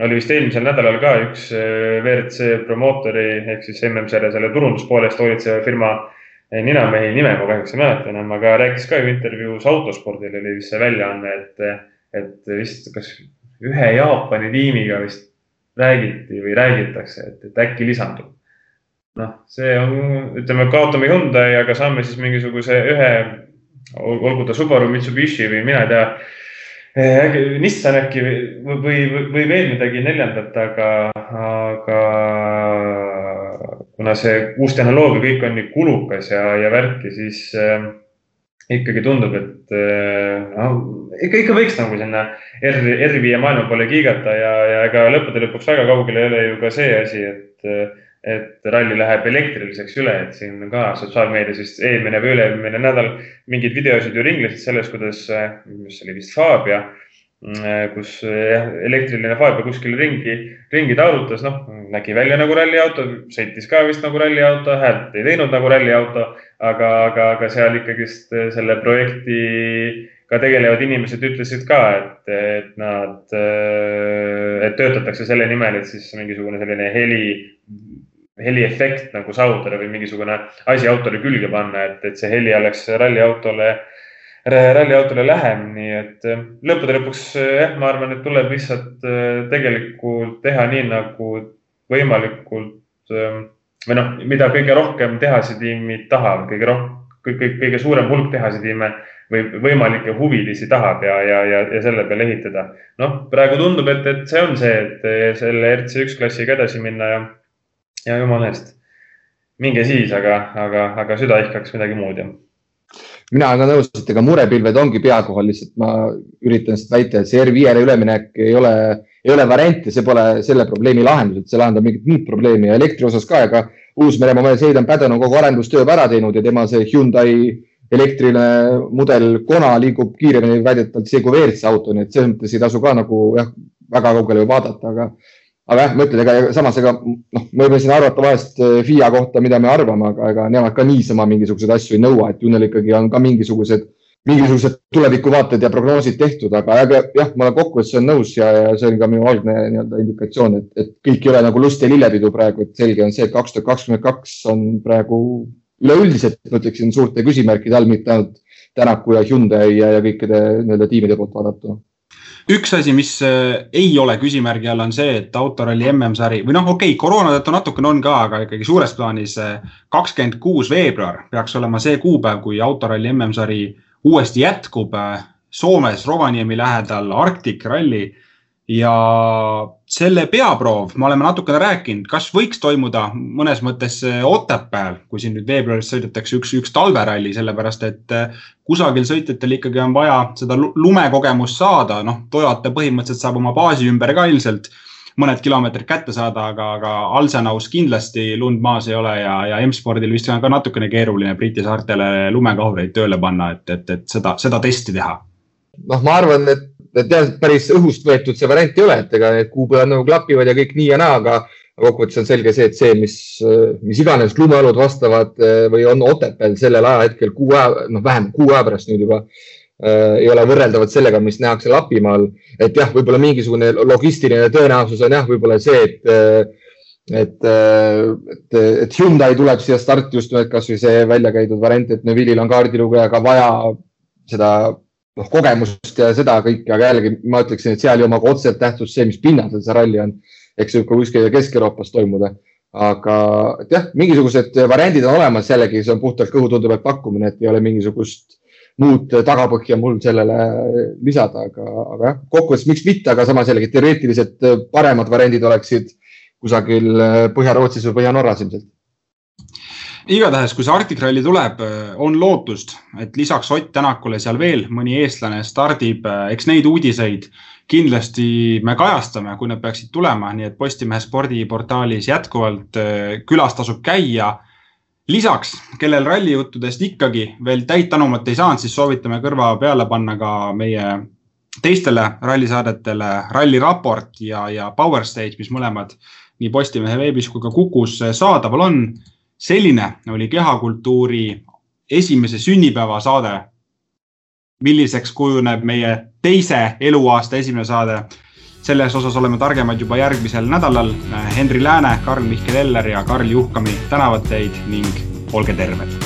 oli vist eelmisel nädalal ka üks äh, WRC promootori ehk siis MM-sarja selle turunduspoole eest hoolitseva firma äh, ninamehi nime ma kahjuks ei mäleta enam, aga rääkis ka ju intervjuus autospordile oli vist see väljaanne, et, et vist kas ühe Jaapani tiimiga vist räägiti või räägitakse, et, et äkki lisandub noh, see on, ütleme, kaotame Hyundai, aga saame siis mingisuguse ühe, olgu ta Subaru, Mitsubishi või mina ei tea äkki Nissan äkki või, või, või veel midagi neljandat, aga, aga kuna see uus tehnoloogia kõik on nii kulukas ja, ja värki, siis äh, ikkagi tundub, et noh, ikka, ikka võiks nagu sinna R, R5 maailma poole kiigata ja, ja ega lõppude lõpuks väga kaugel ei ole ju ka see asi, et et ralli läheb elektriliseks üle, et siin ka sotsiaalmeedias vist eelmine või üle-eelmine nädal mingeid videosid ju ringlesid sellest, kuidas, mis oli vist Fabia, kus jah, elektriline Fabia kuskil ringi, ringi taorutas, noh, nägi välja nagu ralliauto, sõitis ka vist nagu ralliauto, häält ei teinud nagu ralliauto, aga, aga, aga seal ikkagist selle projekti ka tegelevad inimesed ütlesid ka, et, et nad, et töötatakse selle nimel, et siis mingisugune selline heli heliefekt nagu saavutada või mingisugune asi autole külge panna, et, et see heli oleks ralliautole, ralliautole lähem, nii et eh, lõppude lõpuks eh, jah, ma arvan, et tuleb lihtsalt eh, tegelikult teha nii nagu võimalikult või noh, mida kõige rohkem tehasetiimid tahavad, kõige rohkem, kõige, suurem hulk tehasetiime või võimalikke huvilisi tahab ja, ja, ja, ja selle peale ehitada. noh, praegu tundub, et, et see on see, et selle RC1 klassiga edasi minna ja ja jumala eest, minge siis, aga, aga, aga süda ihkaks midagi muud ju mina olen ka nõus, et ega murepilved ongi pea kohal, lihtsalt ma üritan lihtsalt väita, et see R5-le üleminek ei ole, ei ole variant ja see pole selle probleemi lahendus, et see lahendab mingit muud probleemi ja elektri osas ka, ega Uus-Meremaa meeles Heidan Päden on kogu arendustöö ära teinud ja tema see Hyundai elektriline mudel Kona liigub kiiremini väidetavalt see kui WRC auto, nii et selles mõttes ei tasu ka nagu jah, väga kaugele vaadata, aga aga jah, ma ütlen, ega samas, ega noh, me võime siin arvata vahest eh, FIA kohta, mida me arvame, aga ega nemad ka niisama mingisuguseid asju ei nõua, et ju neil ikkagi on ka mingisugused, mingisugused tulevikuvaated ja prognoosid tehtud, aga, aga jah, ma olen kokkuvõttes olen nõus ja, ja see on ka minu algne nii-öelda indikatsioon, et, et kõik ei ole nagu lust ja lillepidu praegu, et selge on see, et kaks tuhat kakskümmend kaks on praegu üleüldiselt, ma ütleksin, suurte küsimärkide all, mitte ainult Tänaku ja Hyundai ja, ja kõikide nii-öelda tiimide poolt vaadatuna üks asi, mis äh, ei ole küsimärgi all, on see, et autoralli MM-sari või noh, okei okay,, koroona tõttu natukene on ka, aga ikkagi suures plaanis äh, kakskümmend kuus veebruar peaks olema see kuupäev, kui autoralli MM-sari uuesti jätkub äh, Soomes Rovaniemi lähedal Arctic Rally. Ja selle peaproov, me oleme natukene rääkinud, kas võiks toimuda mõnes mõttes Otepääl, kui siin nüüd veebruaris sõidetakse üks, üks talveralli, sellepärast et eh, kusagil sõitjatel ikkagi on vaja seda lumekogemust saada, noh, Toyota põhimõtteliselt saab oma baasi ümber ka ilmselt mõned kilomeetrid kätte saada, aga, aga Alsenaus kindlasti lund maas ei ole ja, ja M-spordil vist on ka natukene keeruline Briti saartele lumekahureid tööle panna, et, et, et seda, seda testi teha. noh, ma arvan, et jah, päris õhust võetud see variant ei ole, et ega need kuupäevad nagu klapivad ja kõik nii ja naa, aga kokkuvõttes on selge see, et see, mis, mis iganes lumeolud vastavad eh, või on Otepääl sellel ajahetkel kuu aja, noh, vähem kuu aja pärast nüüd juba äh, ei ole võrreldavad sellega, mis nähakse Lapimaal. et jah, võib-olla mingisugune logistiline tõenäosus on jah, võib-olla see, et äh, et, et, et Hyundai tuleb siia starti just nimelt kasvõi see välja käidud variant, et Neville'il on kaardilugejaga vaja seda noh, kogemust ja seda kõike, aga jällegi ma ütleksin, et seal ei oma ka otseselt tähtsust see, mis pinnasel see ralli on. eks see võib ka kuskil Kesk-Euroopas toimuda. aga et jah, mingisugused variandid on olemas, jällegi see on puhtalt kõhutunde pealt pakkumine, et ei ole mingisugust muud tagapõhja mul sellele lisada, aga, aga jah, kokkuvõttes miks mitte, aga samas jällegi teoreetiliselt paremad variandid oleksid kusagil Põhja-Rootsis või Põhja-Norras ilmselt igatahes, kui see Arctic Rally tuleb, äh, on lootust, et lisaks Ott Tänakule seal veel mõni eestlane stardib, äh, eks neid uudiseid kindlasti me kajastame, kui need peaksid tulema, nii et Postimehe spordiportaalis jätkuvalt äh, külas tasub käia. lisaks, kellel rallijuttudest ikkagi veel täit anumat ei saanud, siis soovitame kõrva peale panna ka meie teistele rallisaadetele Ralli raport ja, ja Power Stage, mis mõlemad nii Postimehe veebis kui ka Kukus saadaval on selline oli kehakultuuri esimese sünnipäeva saade. milliseks kujuneb meie teise eluaasta esimene saade? selles osas oleme targemad juba järgmisel nädalal. Henri Lääne, Karl-Mihkel Eller ja Karl Juhkami tänavad teid ning olge terved